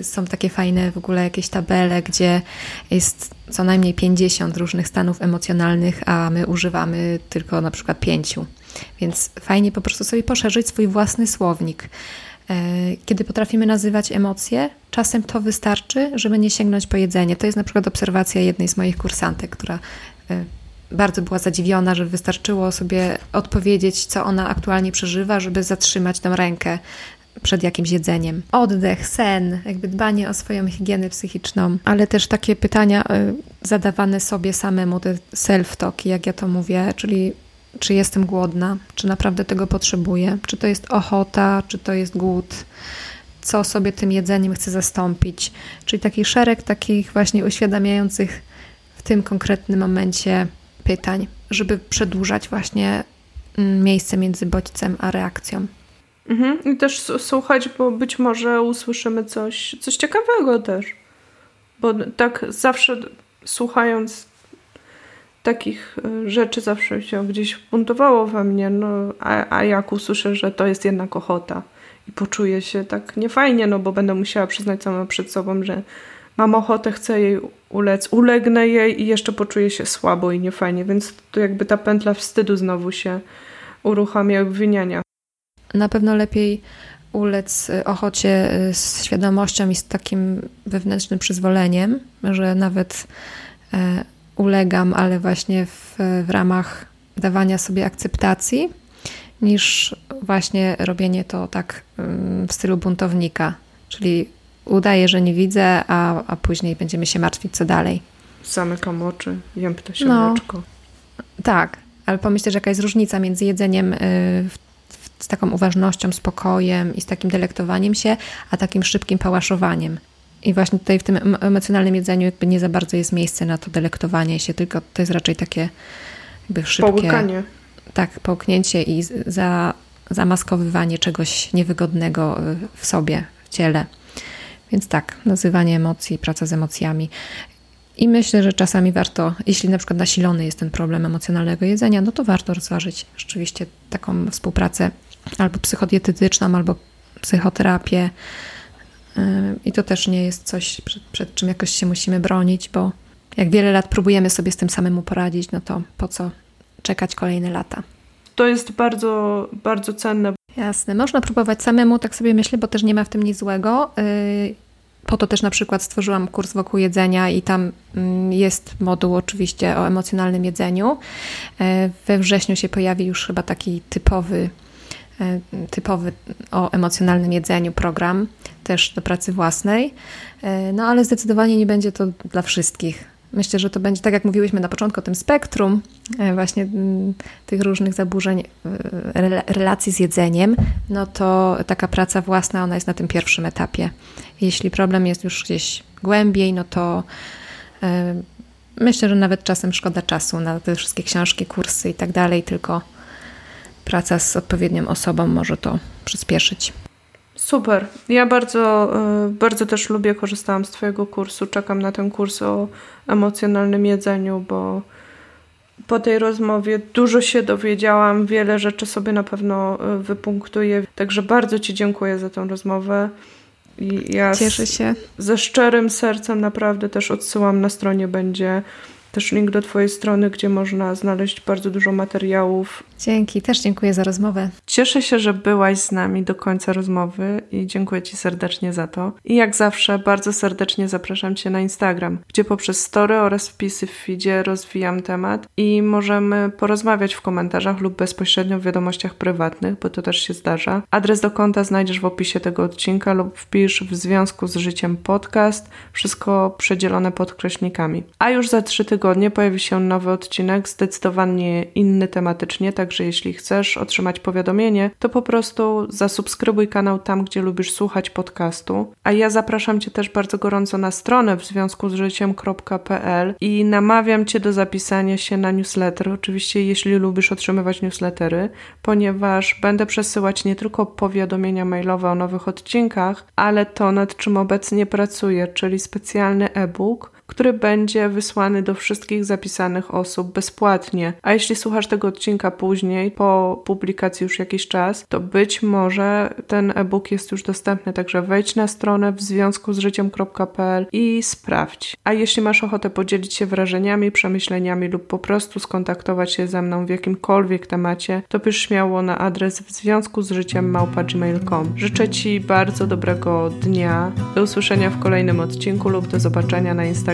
E, są takie fajne w ogóle jakieś tabele, gdzie jest co najmniej 50 różnych stanów emocjonalnych, a my używamy tylko na przykład pięciu. Więc fajnie po prostu sobie poszerzyć swój własny słownik. E, kiedy potrafimy nazywać emocje, czasem to wystarczy, żeby nie sięgnąć po jedzenie. To jest na przykład obserwacja jednej z moich kursantek, która e, bardzo była zadziwiona, że wystarczyło sobie odpowiedzieć, co ona aktualnie przeżywa, żeby zatrzymać tę rękę przed jakimś jedzeniem. Oddech, sen, jakby dbanie o swoją higienę psychiczną, ale też takie pytania e, zadawane sobie samemu, self-talk, jak ja to mówię, czyli czy jestem głodna, czy naprawdę tego potrzebuję, czy to jest ochota, czy to jest głód, co sobie tym jedzeniem chcę zastąpić. Czyli taki szereg takich właśnie uświadamiających w tym konkretnym momencie pytań, żeby przedłużać właśnie mm, miejsce między bodźcem a reakcją. Mhm. I też słuchać, bo być może usłyszymy coś, coś ciekawego też. Bo tak zawsze słuchając takich y, rzeczy zawsze się gdzieś buntowało we mnie, no, a, a jak usłyszę, że to jest jednak ochota i poczuję się tak niefajnie, no bo będę musiała przyznać sama przed sobą, że mam ochotę, chcę jej ulec, ulegnę jej i jeszcze poczuję się słabo i niefajnie, więc to jakby ta pętla wstydu znowu się uruchamia obwiniania. Na pewno lepiej ulec y, ochocie y, z świadomością i z takim wewnętrznym przyzwoleniem, że nawet e, ulegam, ale właśnie w, w ramach dawania sobie akceptacji, niż właśnie robienie to tak w stylu buntownika, czyli udaję, że nie widzę, a, a później będziemy się martwić, co dalej. Zamykam oczy, jem siemeczko. No, tak, ale pomyślę, że jaka jest różnica między jedzeniem y, w, z taką uważnością, spokojem i z takim delektowaniem się, a takim szybkim pałaszowaniem. I właśnie tutaj w tym emocjonalnym jedzeniu jakby nie za bardzo jest miejsce na to delektowanie się, tylko to jest raczej takie jakby szybkie... Połykanie. Tak, połknięcie i za, zamaskowywanie czegoś niewygodnego y, w sobie, w ciele. Więc tak, nazywanie emocji, praca z emocjami. I myślę, że czasami warto, jeśli na przykład nasilony jest ten problem emocjonalnego jedzenia, no to warto rozważyć rzeczywiście taką współpracę albo psychodietetyczną, albo psychoterapię. I to też nie jest coś, przed, przed czym jakoś się musimy bronić, bo jak wiele lat próbujemy sobie z tym samemu poradzić, no to po co czekać kolejne lata? To jest bardzo, bardzo cenne. Jasne, można próbować samemu, tak sobie myślę, bo też nie ma w tym nic złego. Y, po to też na przykład stworzyłam kurs wokół jedzenia i tam mm, jest moduł oczywiście o emocjonalnym jedzeniu. E, we wrześniu się pojawi już chyba taki typowy, typowy o emocjonalnym jedzeniu program, też do pracy własnej. E, no ale zdecydowanie nie będzie to dla wszystkich. Myślę, że to będzie, tak jak mówiłyśmy na początku, o tym spektrum właśnie mm, tych różnych zaburzeń relacji z jedzeniem, no to taka praca własna, ona jest na tym pierwszym etapie. Jeśli problem jest już gdzieś głębiej, no to e, myślę, że nawet czasem szkoda czasu na te wszystkie książki, kursy i tak dalej, tylko praca z odpowiednią osobą może to przyspieszyć. Super. Ja bardzo, e, bardzo też lubię, korzystałam z Twojego kursu. Czekam na ten kurs o emocjonalnym jedzeniu, bo po tej rozmowie dużo się dowiedziałam, wiele rzeczy sobie na pewno e, wypunktuję. Także bardzo Ci dziękuję za tę rozmowę. I ja Cieszę się. ze szczerym sercem naprawdę też odsyłam na stronie będzie też link do Twojej strony, gdzie można znaleźć bardzo dużo materiałów. Dzięki, też dziękuję za rozmowę. Cieszę się, że byłaś z nami do końca rozmowy i dziękuję Ci serdecznie za to. I jak zawsze, bardzo serdecznie zapraszam Cię na Instagram, gdzie poprzez story oraz wpisy w feedzie rozwijam temat i możemy porozmawiać w komentarzach lub bezpośrednio w wiadomościach prywatnych, bo to też się zdarza. Adres do konta znajdziesz w opisie tego odcinka lub wpisz w związku z życiem podcast, wszystko przedzielone podkreśnikami. A już za trzy tygodnie tygodnie pojawi się nowy odcinek, zdecydowanie inny tematycznie, także jeśli chcesz otrzymać powiadomienie, to po prostu zasubskrybuj kanał tam, gdzie lubisz słuchać podcastu. A ja zapraszam Cię też bardzo gorąco na stronę w związku z życiem.pl i namawiam Cię do zapisania się na newsletter, oczywiście jeśli lubisz otrzymywać newslettery, ponieważ będę przesyłać nie tylko powiadomienia mailowe o nowych odcinkach, ale to nad czym obecnie pracuję, czyli specjalny e-book, który będzie wysłany do wszystkich zapisanych osób bezpłatnie. A jeśli słuchasz tego odcinka później, po publikacji już jakiś czas, to być może ten e-book jest już dostępny, także wejdź na stronę w związku z życiem.pl i sprawdź. A jeśli masz ochotę podzielić się wrażeniami, przemyśleniami lub po prostu skontaktować się ze mną w jakimkolwiek temacie, to pisz śmiało na adres w związku z życiem małpa.gmail.com. Życzę Ci bardzo dobrego dnia, do usłyszenia w kolejnym odcinku lub do zobaczenia na Instagramie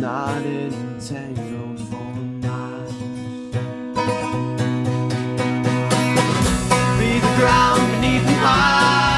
knotted and tangled for miles. Be the ground beneath my